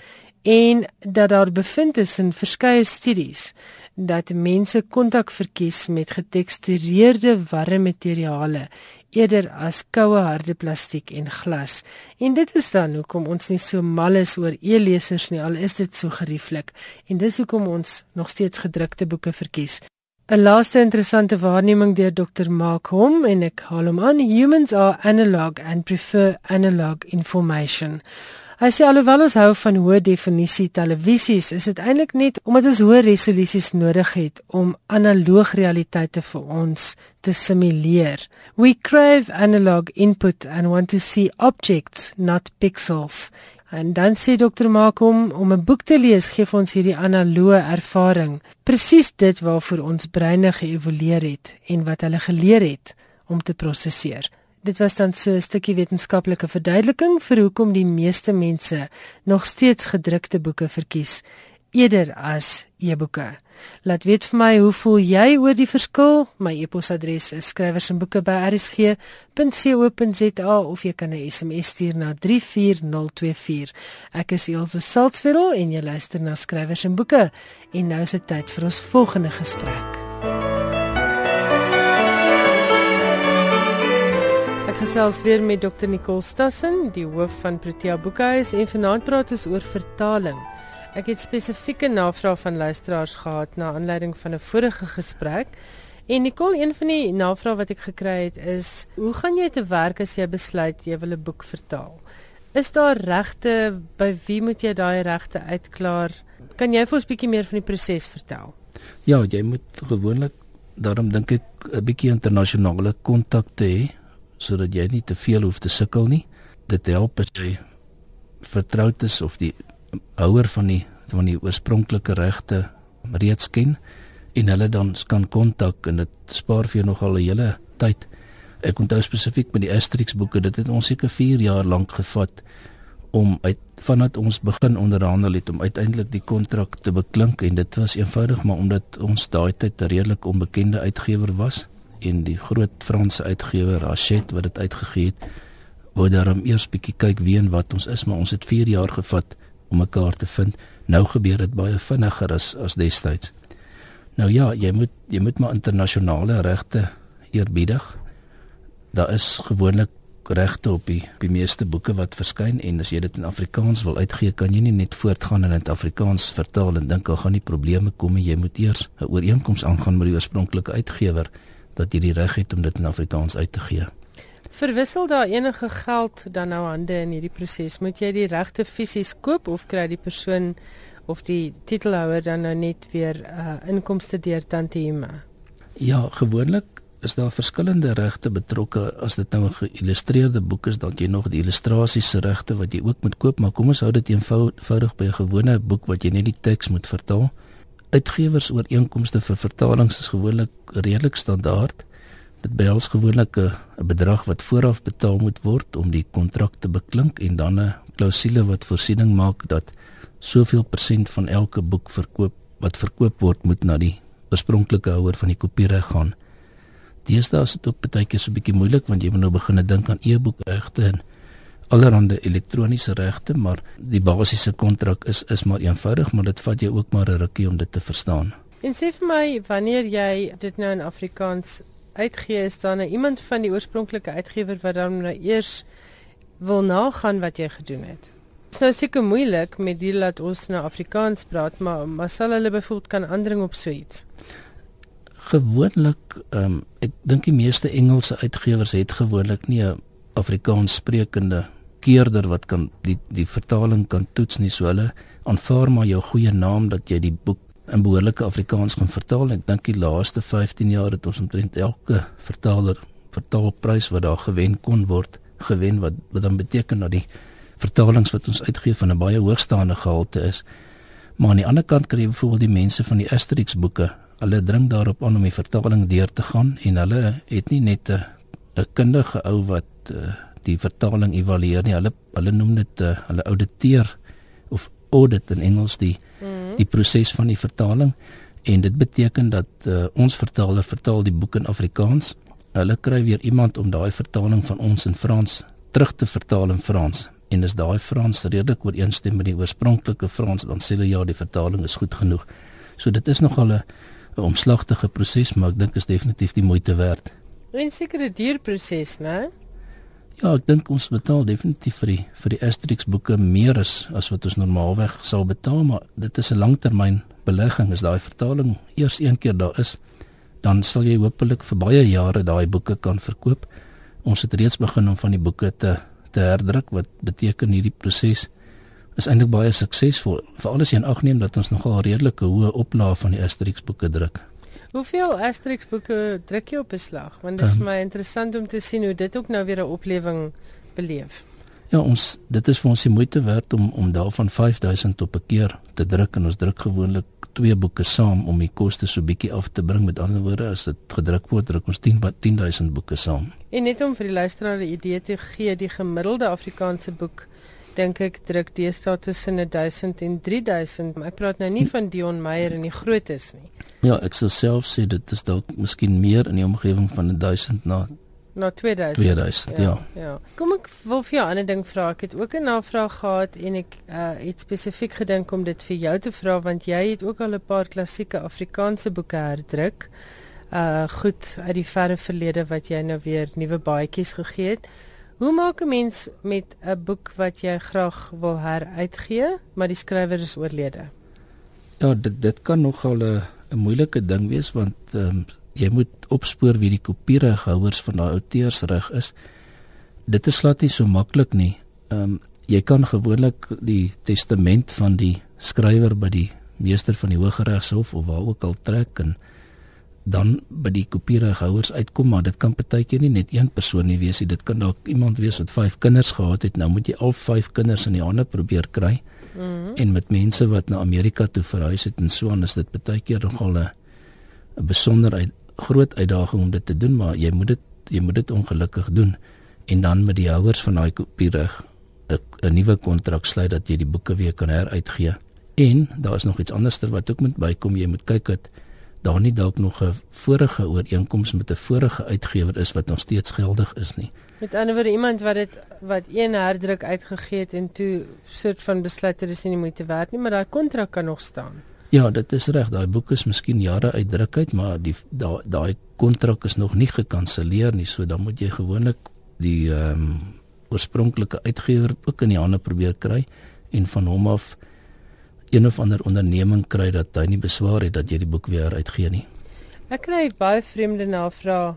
en dat daar bevind is in verskeie studies dat mense kontak verkies met getekstureerde warm materiale eerder as koue harde plastiek en glas. En dit is dan hoekom ons nie so mal is oor e-lesers nie, al is dit so gerieflik. En dis hoekom ons nog steeds gedrukte boeke verkies. 'n Laaste interessante waarneming deur Dr. Mark Hom en ek haal hom aan: Humans are analog and prefer analog information. Hy sê alhoewel ons hou van hoë definisie televisies, is dit eintlik net omdat ons hoë resolusies nodig het om analoog realiteite vir ons te simuleer. We crave analog input and want to see objects, not pixels. En dan sê Dr. Makom om 'n boek te lees gee vir ons hierdie analoë ervaring. Presies dit waarvoor ons breine geëvolueer het en wat hulle geleer het om te prosesseer. Dit was dan so 'n stukkie wetenskaplike verduideliking vir hoekom die meeste mense nog steeds gedrukte boeke verkies eerder as e-boeke. Laat weet vir my hoe voel jy oor die verskil? My e-posadres is skrywersenboeke@rsg.co.za of jy kan 'n SMS stuur na 34024. Ek is Elsje Salzwetel en jy luister na Skrywers en Boeke en nou is dit tyd vir ons volgende gesprek. Gesels weer met Dr Nicole Stassen, die hoof van Protea Boekhuis en vanaand praat ons oor vertaling. Ek het spesifieke navrae van luisteraars gehad na aanleiding van 'n vorige gesprek. En Nicole, een van die navrae wat ek gekry het is: "Hoe gaan jy te werk as jy besluit jy wil 'n boek vertaal? Is daar regte by wie moet jy daai regte uitklaar? Kan jy vir ons bietjie meer van die proses vertel?" Ja, jy moet gewoonlik daarom dink ek 'n bietjie internasionale kontakte hê sodat jy nie te veel hoef te sukkel nie. Dit help as jy vertroud is of die houer van die van die oorspronklike regte reeds ken en hulle dan kan kontak en dit spaar vir jou nogal 'n hele tyd. Ek onthou spesifiek met die Asterix boeke, dit het ons seker 4 jaar lank gevat om uit vanat ons begin onderhandel het om uiteindelik die kontrak te beklink en dit was eenvoudig maar omdat ons daai tyd 'n redelik onbekende uitgewer was en die groot Franse uitgewer Hachette wat dit uitgegee het wou daarom eers bietjie kyk wie en wat ons is maar ons het 4 jaar gevat om mekaar te vind. Nou gebeur dit baie vinniger as as destyds nou ja jy moet jy moet maar internasionale regte eerbiedig. Daar is gewoonlik regte op die die meeste boeke wat verskyn en as jy dit in Afrikaans wil uitgee kan jy nie net voortgaan en dit Afrikaans vertaal en dink al gaan nie probleme kom nie. Jy moet eers 'n ooreenkoms aangaan met die oorspronklike uitgewer dat jy die reg het om dit in Afrikaans uit te gee. Verwissel daar enige geld dan nou hande in hierdie proses? Moet jy die regte fisies koop of kry die persoon of die titelhouer dan nou net weer uh, inkomste deur tantieme? Ja, gewoonlik is daar verskillende regte betrokke as dit nou 'n geïllustreerde boek is dan jy nog die illustrasiese regte wat jy ook moet koop maar kom ons hou dit eenvoudig by 'n gewone boek wat jy net die teks moet vertaal uitgewers ooreenkomste vir vertalings is gewoonlik redelik standaard. Dit behels gewoonlik 'n bedrag wat vooraf betaal moet word om die kontrak te beklink en dan 'n klousule wat voorsiening maak dat soveel persent van elke boek verkoop wat verkoop word moet na die oorspronklike houer van die kopiereg gaan. Deesdae is dit ook baie keer so 'n bietjie moeilik want jy moet nou begin dink aan e-boekregte en allerhande elektroniese regte, maar die basiese kontrak is is maar eenvoudig, maar dit vat jou ook maar 'n rukkie om dit te verstaan. En sê vir my, wanneer jy dit nou in Afrikaans uitgee, is daar nou iemand van die oorspronklike uitgewer wat dan nou eers wil nagaan wat jy gedoen het? Dit is nou seker moeilik met die laat ons nou Afrikaans praat, maar maar sal hulle bevoel kan aandring op so iets? Gewoonlik, ehm um, ek dink die meeste Engelse uitgewers het gewoonlik nie 'n Afrikaans sprekende keerder wat kan die die vertaling kan toets nie so hulle aanvaar maar jou goeie naam dat jy die boek in behoorlike Afrikaans gaan vertaal. Ek dink die laaste 15 jaar het ons omtrent elke vertaler vertaalprys wat daar gewen kon word gewen wat wat dan beteken dat die vertalings wat ons uitgee van 'n baie hoogstaande gehalte is. Maar aan die ander kant kry jy byvoorbeeld die mense van die Asterix boeke. Hulle dring daarop aan om die vertaling deur te gaan en hulle het nie net 'n 'n kundige ou wat uh, die vertaling evalueer nie. Hulle hulle noem dit uh, hulle auditeer of audit in Engels die mm -hmm. die proses van die vertaling en dit beteken dat uh, ons vertaler vertaal die boek in Afrikaans hulle kry weer iemand om daai vertaling van ons in Frans terug te vertaal in Frans en as daai Frans redelik ooreenstem met die oorspronklike Frans dan sê hulle ja die vertaling is goed genoeg. So dit is nogal 'n omslagtige proses maar ek dink is definitief die moeite werd. 'n Sekere duur proses, né? Ja, ek dink ons betaal definitief vir die vir die Asterix boeke meer as as wat ons normaalweg sal betaal, maar dit is 'n langtermyn belegging as daai vertaling eers een keer daar is dan sal jy hopelik vir baie jare daai boeke kan verkoop. Ons het reeds begin om van die boeke te te herdruk wat beteken hierdie proses is eintlik baie suksesvol. Veral as jy aanneem dat ons nogal redelike hoë oplaag van die Asterix boeke druk. Hoeveel Asterix boeke druk jy op beslag? Want dit is um, my interessant om te sien hoe dit ook nou weer 'n oplewing beleef. Ja, ons dit is vir ons die moeite werd om om daarvan 5000 op 'n keer te druk en ons druk gewoonlik twee boeke saam om die koste so bietjie af te bring. Met ander woorde, as dit gedruk word, druk ons 10 10000 boeke saam. En net om vir die luisteraar 'n idee te gee, die gemiddelde Afrikaanse boek dink ek druk deesdae tussen 1000 en 3000. Ek praat nou nie van Dion Meyer en die grootes nie. Ja, ek sou self sê dit is dalk miskien meer in die omgewing van 1000 na na 2000. 2000, ja. Ja. ja. Kom ek wil vir jou 'n ander ding vra. Ek het ook 'n navraag gehad en ek uh, het spesifiek gedink om dit vir jou te vra want jy het ook al 'n paar klassieke Afrikaanse boeke herdruk. Uh goed uit die verre verlede wat jy nou weer nuwe baadjies gegee het. Hoe maak 'n mens met 'n boek wat jy graag wil heruitgee, maar die skrywer is oorlede? Ja, dit dit kan nogal 'n 'n moeilike ding wees want ehm um, jy moet opspoor wie die kopieregehouers van daai outeursreg is. Dit is glad nie so maklik nie. Ehm um, jy kan gewoonlik die testament van die skrywer by die meester van die Hooggeregshof of waar ook al trek en dan by die kopieregehouers uitkom, maar dit kan partykeer nie net een persoon nie wees nie. Dit kan dalk iemand wees wat 5 kinders gehad het. Nou moet jy al 5 kinders in die hande probeer kry. Mm -hmm. En met mense wat na Amerika toe verhuis het en so aan is dit baie keer nogal 'n 'n besonderheid groot uitdaging om dit te doen, maar jy moet dit jy moet dit ongelukkig doen en dan met die houers van daai kopiereg 'n nuwe kontrak sluit dat jy die boeke weer kan heruitgee. En daar is nog iets anderster wat ook moet bykom. Jy moet kyk dat daar nie dalk nog 'n vorige ooreenkoms met 'n vorige uitgewer is wat nog steeds geldig is nie. Met ander woorde iemand wat dit wat een herdruk uitgegee het en toe soort van besluit dit is nie moeite werd nie, maar daai kontrak kan nog staan. Ja, dit is reg. Daai boek is miskien jare uitdruk uit, maar die daai daai kontrak is nog nie gekanselleer nie, so dan moet jy gewoonlik die ehm um, oorspronklike uitgewer ook in die hande probeer kry en van hom af een of ander onderneming kry dat hy nie beswaar het dat jy die boek weer uitgee nie. Ek kry baie vreemde navrae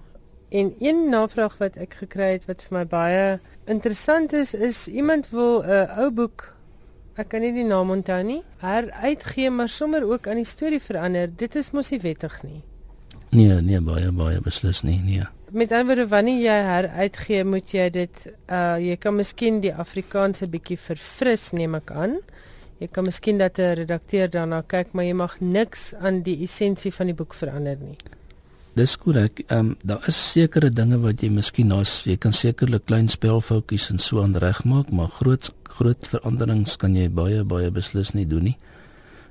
en een navraag wat ek gekry het wat vir my baie interessant is, is iemand wil 'n uh, ou boek Ek kan nie die naam onthou nie. Her uitgee maar sommer ook aan die storie verander. Dit is mos nie wettig nie. Nee, nee, baie baie beslis nie, nee. Met ander woorde, wanneer jy her uitgee, moet jy dit uh jy kan miskien die Afrikaanse bietjie verfris, neem ek aan. Jy kan miskien dat 'n redakteur daarna kyk, maar jy mag niks aan die essensie van die boek verander nie. Dis korrek. Ehm um, daar is sekere dinge wat jy miskien nou jy kan sekerlik klein spelfoutjies en so aan regmaak, maar groot groot veranderings kan jy baie baie beslis nie doen nie.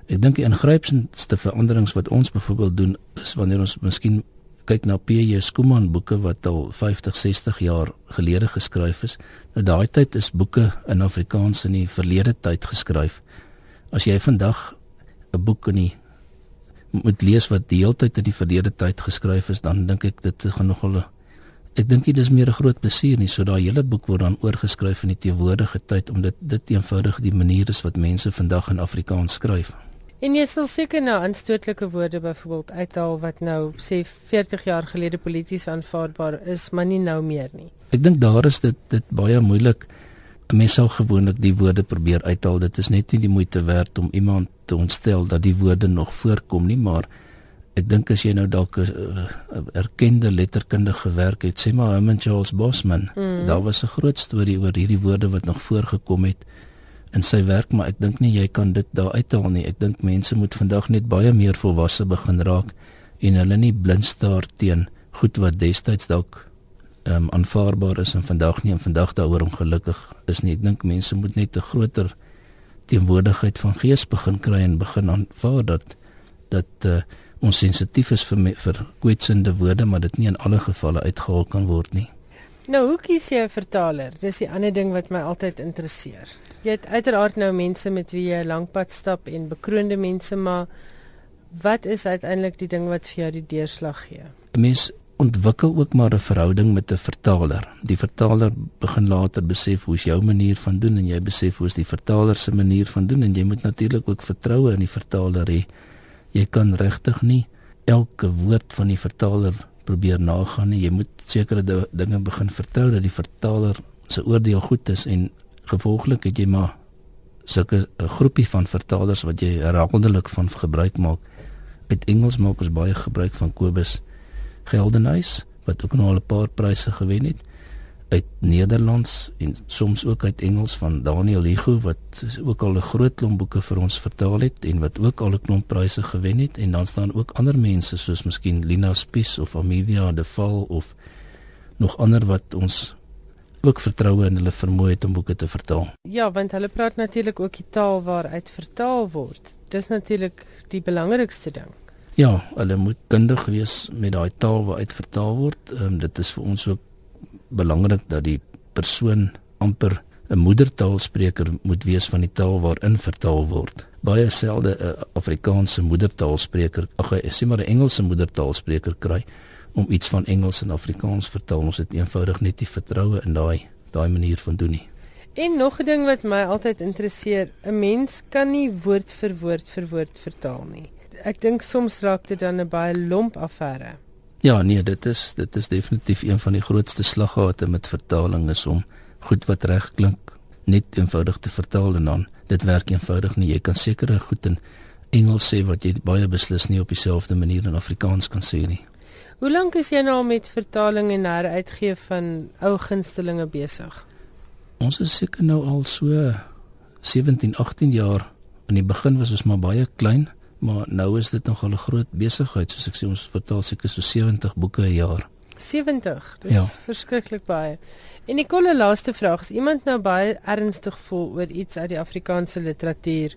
Ek dink die ingrypendste veranderings wat ons byvoorbeeld doen is wanneer ons miskien kyk na P.J. Skuman boeke wat al 50, 60 jaar gelede geskryf is. Nou daai tyd is boeke in Afrikaans in die verlede tyd geskryf. As jy vandag 'n boek in die moet lees wat die hele tyd in die verlede tyd geskryf is, dan dink ek dit gaan nogal ek dink dit is meer 'n groot plesier nie so daai hele boek word dan oorgeskryf in die teenwoordige tyd omdat dit eenvoudig die manier is wat mense vandag in Afrikaans skryf. En jy sal seker nou aanstootlike woorde byvoorbeeld uithaal wat nou sê 40 jaar gelede polities aanvaarbaar is, maar nie nou meer nie. Ek dink daar is dit dit baie moeilik. Mense sal gewoonlik die woorde probeer uithaal. Dit is net nie die moeite werd om iemand te ontstel dat die woorde nog voorkom nie, maar ek dink as jy nou dalk 'n erkende letterkundige gewerk het, sê maar Herman Charles Bosman, mm. daar was 'n groot storie oor hierdie woorde wat nog voorgekom het in sy werk, maar ek dink nie jy kan dit daar uithaal nie. Ek dink mense moet vandag net baie meer volwasse begin raak en hulle nie blind staar teen goed wat destyds dalk um, aanvaarbaar is en vandag nie en vandag daaroor ongelukkig is nie. Ek dink mense moet net 'n groter teenwoordigheid van gees begin kry en begin aanvaar dat dat uh, ons sensitief is vir vir kwetsende woorde, maar dit nie in alle gevalle uitgehaal kan word nie. Nou, hoe kies jy 'n vertaler? Dis die ander ding wat my altyd interesseer. Jy het uiteraard nou mense met wie jy 'n lang pad stap en bekroonde mense, maar wat is uiteindelik die ding wat vir jou die deurslag gee? 'n Mens ontwikkel ook maar 'n verhouding met 'n vertaler. Die vertaler begin later besef hoe is jou manier van doen en jy besef hoe is die vertaler se manier van doen en jy moet natuurlik ook vertroue in die vertaler hê. Jy kan regtig nie elke woord van die vertaler probeer nagaan nie. Jy moet sekere dinge begin vertrou dat die vertaler se oordeel goed is en gevolglik het jy maar sulke 'n groepie van vertalers wat jy herhaaldelik van gebruik maak. Uit Engels maak ons baie gebruik van Kobus Geldenhuys wat ook nog 'n paar pryse gewen het uit Nederlands en soms ook uit Engels van Daniel Hugo wat ook al 'n groot klomp boeke vir ons vertaal het en wat ook al 'n klomp pryse gewen het en dan staan ook ander mense soos miskien Lina Spies of Amelia de Val of nog ander wat ons ook vertroue in hulle vermoë het om boeke te vertaal. Ja, want hulle praat natuurlik ook die taal waaruit vertaal word. Dis natuurlik die belangrikste ding. Ja, hulle moet kundig wees met daai taal wat uitvertaal word. Ehm um, dit is vir ons ook belangrik dat die persoon amper 'n moedertaalspreker moet wees van die taal waarin vertaal word. Baie selde 'n Afrikaanse moedertaalspreker, ag, ek sê maar 'n Engelse moedertaalspreker kry om iets van Engels en Afrikaans vertaal. Ons het eenvoudig net nie vertroue in daai daai manier van doen nie. En nog 'n ding wat my altyd interesseer, 'n mens kan nie woord vir woord vir woord vertaal nie ek dink soms raak dit dan 'n baie lomp affære. Ja, nee, dit is dit is definitief een van die grootste slaggate met vertaling is om goed wat reg klink net eenvoudig te vertaal en dan dit werk eenvoudig nie. Jy kan seker goed in Engels sê wat jy baie beslis nie op dieselfde manier in Afrikaans kan sê nie. Hoe lank is jy nou met vertaling en heruitgee van ou gunstelinge besig? Ons is seker nou al so 17, 18 jaar. In die begin was ons maar baie klein maar nou is dit nogal 'n groot besigheid soos ek sê ons vertaal seker so 70 boeke 'n jaar. 70 dis ja. verskriklik baie. En die kolle laaste vraag. Is iemand nou baie ernstig voel oor iets uit die Afrikaanse literatuur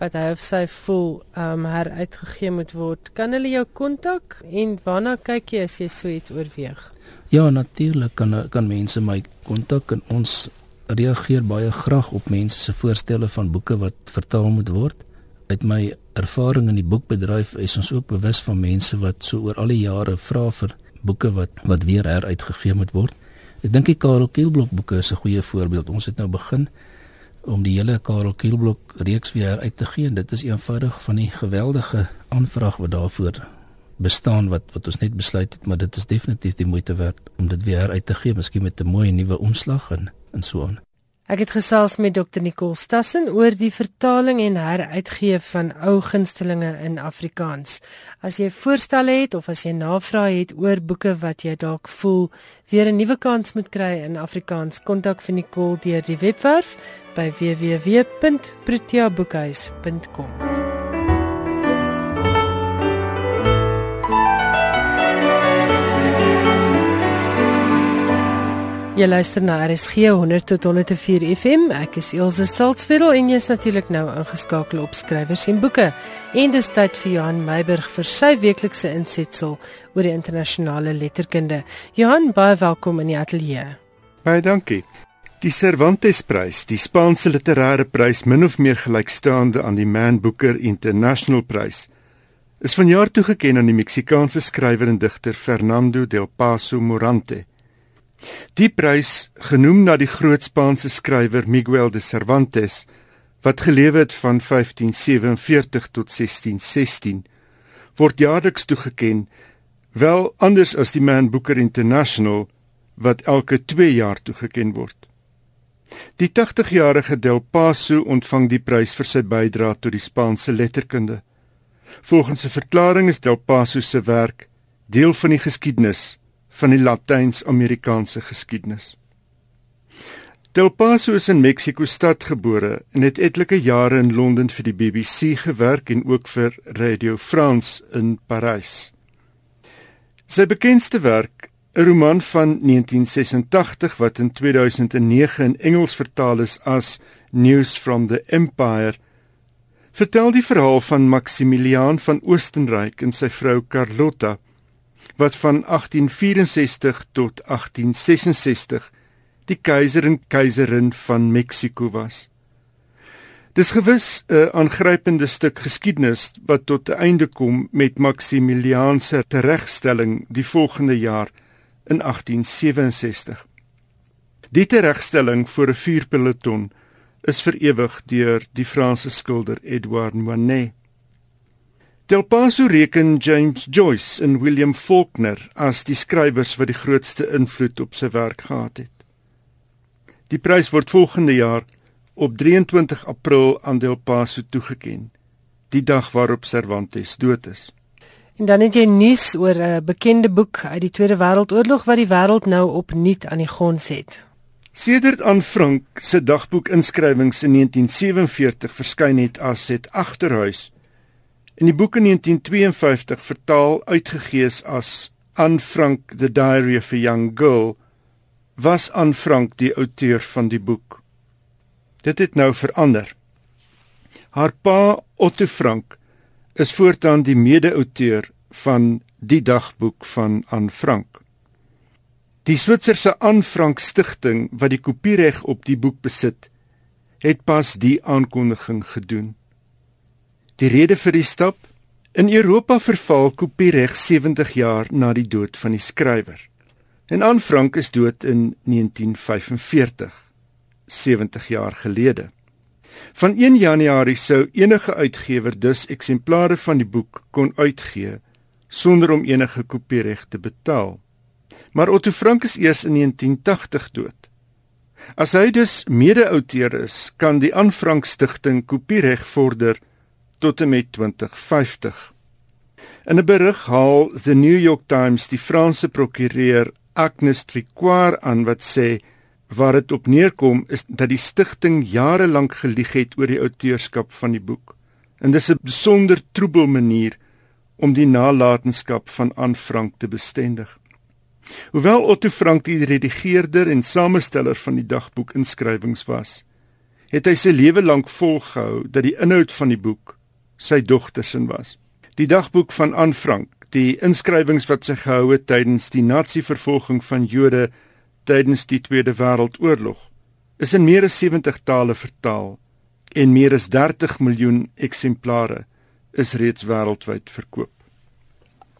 wat hy of sy voel um heruitgegee moet word? Kan hulle jou kontak en waarna kyk jy as jy so iets oorweeg? Ja natuurlik kan kan mense my kontak en ons reageer baie graag op mense se voorstelle van boeke wat vertaal moet word. Uit my ervaring in die boekbedryf is ons ook bewus van mense wat so oor al die jare vra vir boeke wat wat weer heruitgegee moet word. Ek dink die Karel Kielblok boeke is 'n goeie voorbeeld. Ons het nou begin om die hele Karel Kielblok reeks weer uit te gee en dit is eenvoudig van die geweldige aanvraag wat daarvoor bestaan wat wat ons net besluit het, maar dit is definitief die moeite werd om dit weer uit te gee, miskien met 'n mooi nuwe omslag en en so aan. Ek het gesels met Dr Nicole Stassen oor die vertaling en heruitgee van ou gunstelinge in Afrikaans. As jy voorstelle het of as jy navrae het oor boeke wat jy dalk voel weer 'n nuwe kans moet kry in Afrikaans, kontak vir Nicole deur die webwerf by www.proteaboekhuis.com. Jy luister na RSG 100 tot 104 FM. Ek is Elsje Salzwetel en jy's natuurlik nou ingeskakel op skrywers en boeke. En dis tyd vir Johan Meiburg vir sy weeklikse insetsel oor die internasionale letterkunde. Johan, baie welkom in die ateljee. Baie dankie. Die Cervantes-prys, die Spaanse literêre prys min of meer gelykstaande aan die Man Booker International Prys, is vanjaar toegekend aan die Meksikaanse skrywer en digter Fernando del Paso Morante. Die prys, genoem na die groot Spaanse skrywer Miguel de Cervantes, wat gelewe het van 1547 tot 1616, word jaarliks toegekend, wel anders as die Man Booker International wat elke 2 jaar toegekend word. Die 80-jarige Del Paso ontvang die prys vir sy bydrae tot die Spaanse letterkunde. Volgens 'n verklaring is Del Paso se werk deel van die geskiedenis van die Latyns-Amerikaanse geskiedenis. Del Paso is in Mexico stad gebore en het etlike jare in Londen vir die BBC gewerk en ook vir Radio France in Parys. Sy bekendste werk, 'n roman van 1986 wat in 2009 in Engels vertaal is as News from the Empire, vertel die verhaal van Maximiliaan van Oostenryk en sy vrou Carlotta wat van 1864 tot 1866 die keiser en keiserin van Mexiko was. Dis gewis 'n aangrypende stuk geskiedenis wat tot 'n einde kom met Maximiliaan se teregstelling die volgende jaar in 1867. Die teregstelling voor 'n vuurpeloton is vir ewig deur die Franse skilder Edouard Monet. Del Paso reken James Joyce en William Faulkner as die skrywers wat die grootste invloed op sy werk gehad het. Die prys word volgende jaar op 23 April aan Del Paso toegekend, die dag waarop Cervantes dood is. En dan het jy nuus oor 'n bekende boek uit die Tweede Wêreldoorlog wat die wêreld nou opnuut aan die gons het. Sedert aan Frank se dagboek inskrywings in 1947 verskyn het as het agterhuis in die boek in 1952 vertaal uitgegee as Anne Frank the Diary of a Young Girl was aan Frank die outeur van die boek. Dit het nou verander. Haar pa Otto Frank is voortaan die mede-outeur van die dagboek van aan Frank. Die Switserse Aan Frank Stichting wat die kopiereg op die boek besit, het pas die aankondiging gedoen. Die rede vir die stap in Europa verval kopiereg 70 jaar na die dood van die skrywer. En Anne Frank is dood in 1945, 70 jaar gelede. Van 1 Januarie sou enige uitgewer dus eksemplare van die boek kon uitgee sonder om enige kopiereg te betaal. Maar Otto Frank is eers in 1980 dood. As hy dus mede-outeur is, kan die Anne Frank Stichting kopiereg vorder tot en met 2050. In 'n berig haal The New York Times die Franse prokureur Agnes Triquar aan wat sê waar dit op neerkom is dat die stigting jare lank gelieg het oor die outeurskap van die boek. En dis 'n besonder troebel manier om die nalatenskap van Anne Frank te bestendig. Hoewel Otto Frank die redigeerder en samesteller van die dagboek inskrywings was, het hy sy lewe lank volgehou dat die inhoud van die boek sy dogter se was. Die dagboek van Anne Frank die inskrywings wat sy gehou het tydens die nazi-vervolging van Jode tydens die Tweede Wêreldoorlog is in meer as 70 tale vertaal en meer as 30 miljoen eksemplare is reeds wêreldwyd verkoop.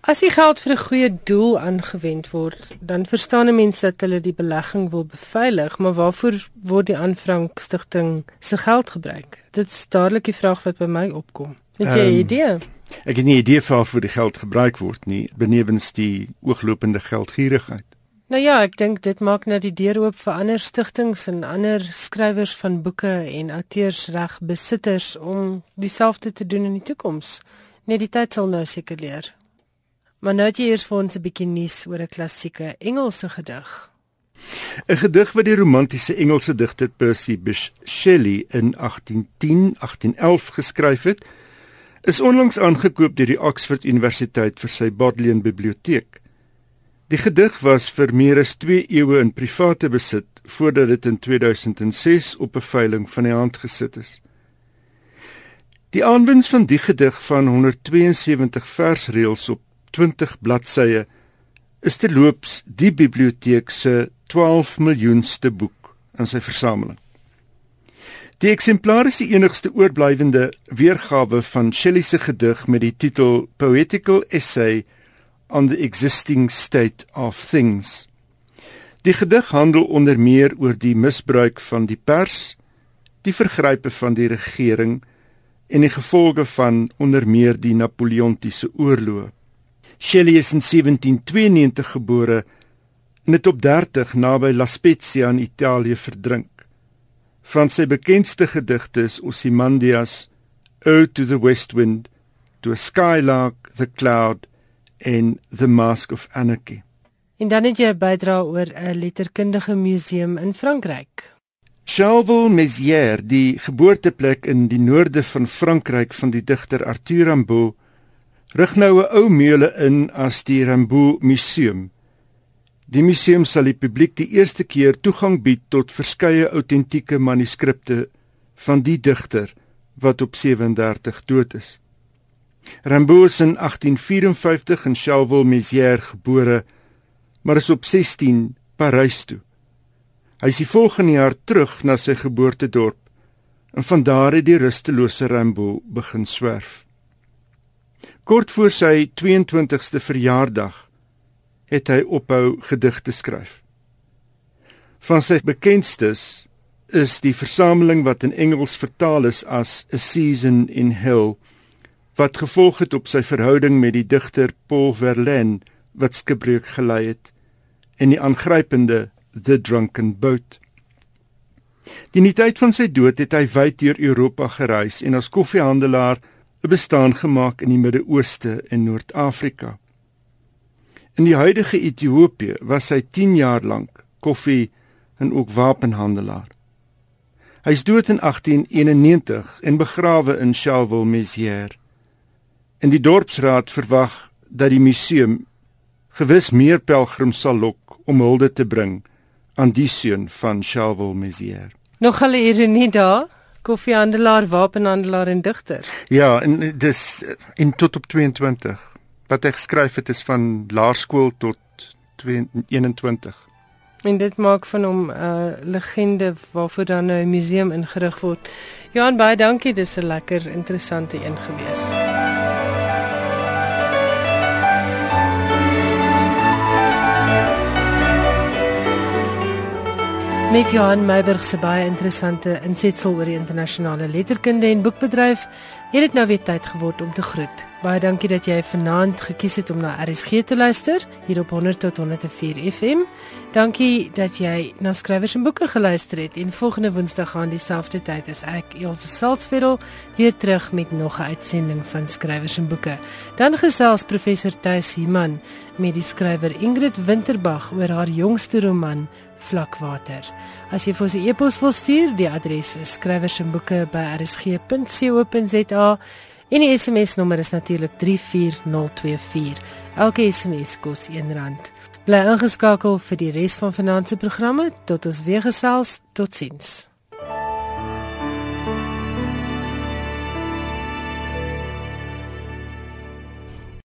As die geld vir 'n goeie doel aangewend word, dan verstaan 'n mens dat hulle die belegging wil beveilig, maar waarvoor word die Aanfrank Stichting se geld gebruik? Dit is dadelik die vraag wat by my opkom. Het jy 'n um, idee? Ek het nie 'n idee hoe die geld gebruik word nie, benewens die ooglopende geldgierigheid. Nou ja, ek dink dit maak net die deur oop vir ander stigtings en ander skrywers van boeke en auteursreg besitters om dieselfde te doen in die toekoms. Net die tyd sal nou seker leer. Maar nou het jy eers vir ons 'n bietjie nuus oor 'n klassieke Engelse gedig. 'n Gedig wat die romantiese Engelse digter Percy Bysshe Shelley in 1810-1811 geskryf het is onlangs aangekoop deur die Oxford Universiteit vir sy Bodleian biblioteek. Die gedig was vir meer as 2 eeue in private besit voordat dit in 2006 op 'n veiling van die hand gesit is. Die aanwinst van die gedig van 172 versreëls op 20 bladsye is terloops die biblioteek se 12 miljoenste boek in sy versameling. Die eksemplaar is die enigste oorblywende weergawe van Shelley se gedig met die titel Poetical Essay on the Existing State of Things. Die gedig handel onder meer oor die misbruik van die pers, die vergrype van die regering en die gevolge van onder meer die Napoleontiese oorloë. Shelley is in 1792 gebore en het op 30 naby La Spezia in Italië verdrink. Van sy bekendste gedigte is Ozymandias, Ode to the West Wind, To a Skylark, The Cloud en The Mask of Anarchy. En dan het jy 'n bydra oor 'n letterkundige museum in Frankryk. Charleville-Mézières, die geboorteplek in die noorde van Frankryk van die digter Arthur Rimbaud, rig nou 'n ou meule in as die Rimbaud Museum. Die museum sal die publiek die eerste keer toegang bied tot verskeie autentieke manuskripte van die digter wat op 37 dood is. Rimbaud is in 1854 in Charleville-Mézières gebore maar is op 16 Parys toe. Hy is die volgende jaar terug na sy geboortedorp en van daar het die rustelose Rimbaud begin swerf. Kort voor sy 22ste verjaardag het hy ophou gedigte skryf. Van sy bekendstes is die versameling wat in Engels vertaal is as A Season in Hell wat gevolg het op sy verhouding met die digter Paul Verlaine wat skipbreuk gelei het en die aangrypende The Drunken Boat. Die tyd van sy dood het hy wyd deur Europa gereis en as koffiehandelaar 'n bestaan gemaak in die Midde-Ooste en Noord-Afrika. In die huidige Ethiopië was hy 10 jaar lank koffie en ook wapenhandelaar. Hy is dood in 1891 en begrawe in Charleville-Mézières. En die dorpsraad verwag dat die museum gewis meer pelgrims sal lok om hulde te bring aan die seun van Charles Mézières. Nog hulle ironie daar, koffiehandelaar, wapenhandelaar en digter. Ja, en dis in tot op 22. Wat hy geskryf het is van laerskool tot 21. En dit maak van hom 'n uh, legende waarvoor dan 'n museum ingerig word. Johan baie dankie, dis 'n lekker interessante een gewees. Met Johan Meiberg se baie interessante insetsel oor die internasionale letterkunde en boekbedryf, het dit nou weer tyd geword om te groet. Baie dankie dat jy vanaand gekies het om na RSG te luister hier op 100 tot 104 FM. Dankie dat jy na skrywers en boeke geluister het. En volgende Woensdag aan dieselfde tyd is ek Elsje Salzwetel weer terug met nog 'n uitsending van skrywers en boeke. Dan gesels professor Thys Himan met die skrywer Ingrid Winterbag oor haar jongste roman Vlakwater. As jy vir ons 'n e-pos wil stuur, die adres is skrywersenboeke@rsg.co.za. En die SMS nommer is natuurlik 34024. Elke SMS kos R1. Bly ingeskakel vir die res van finansie programme tot ons weer gesels. Totsiens.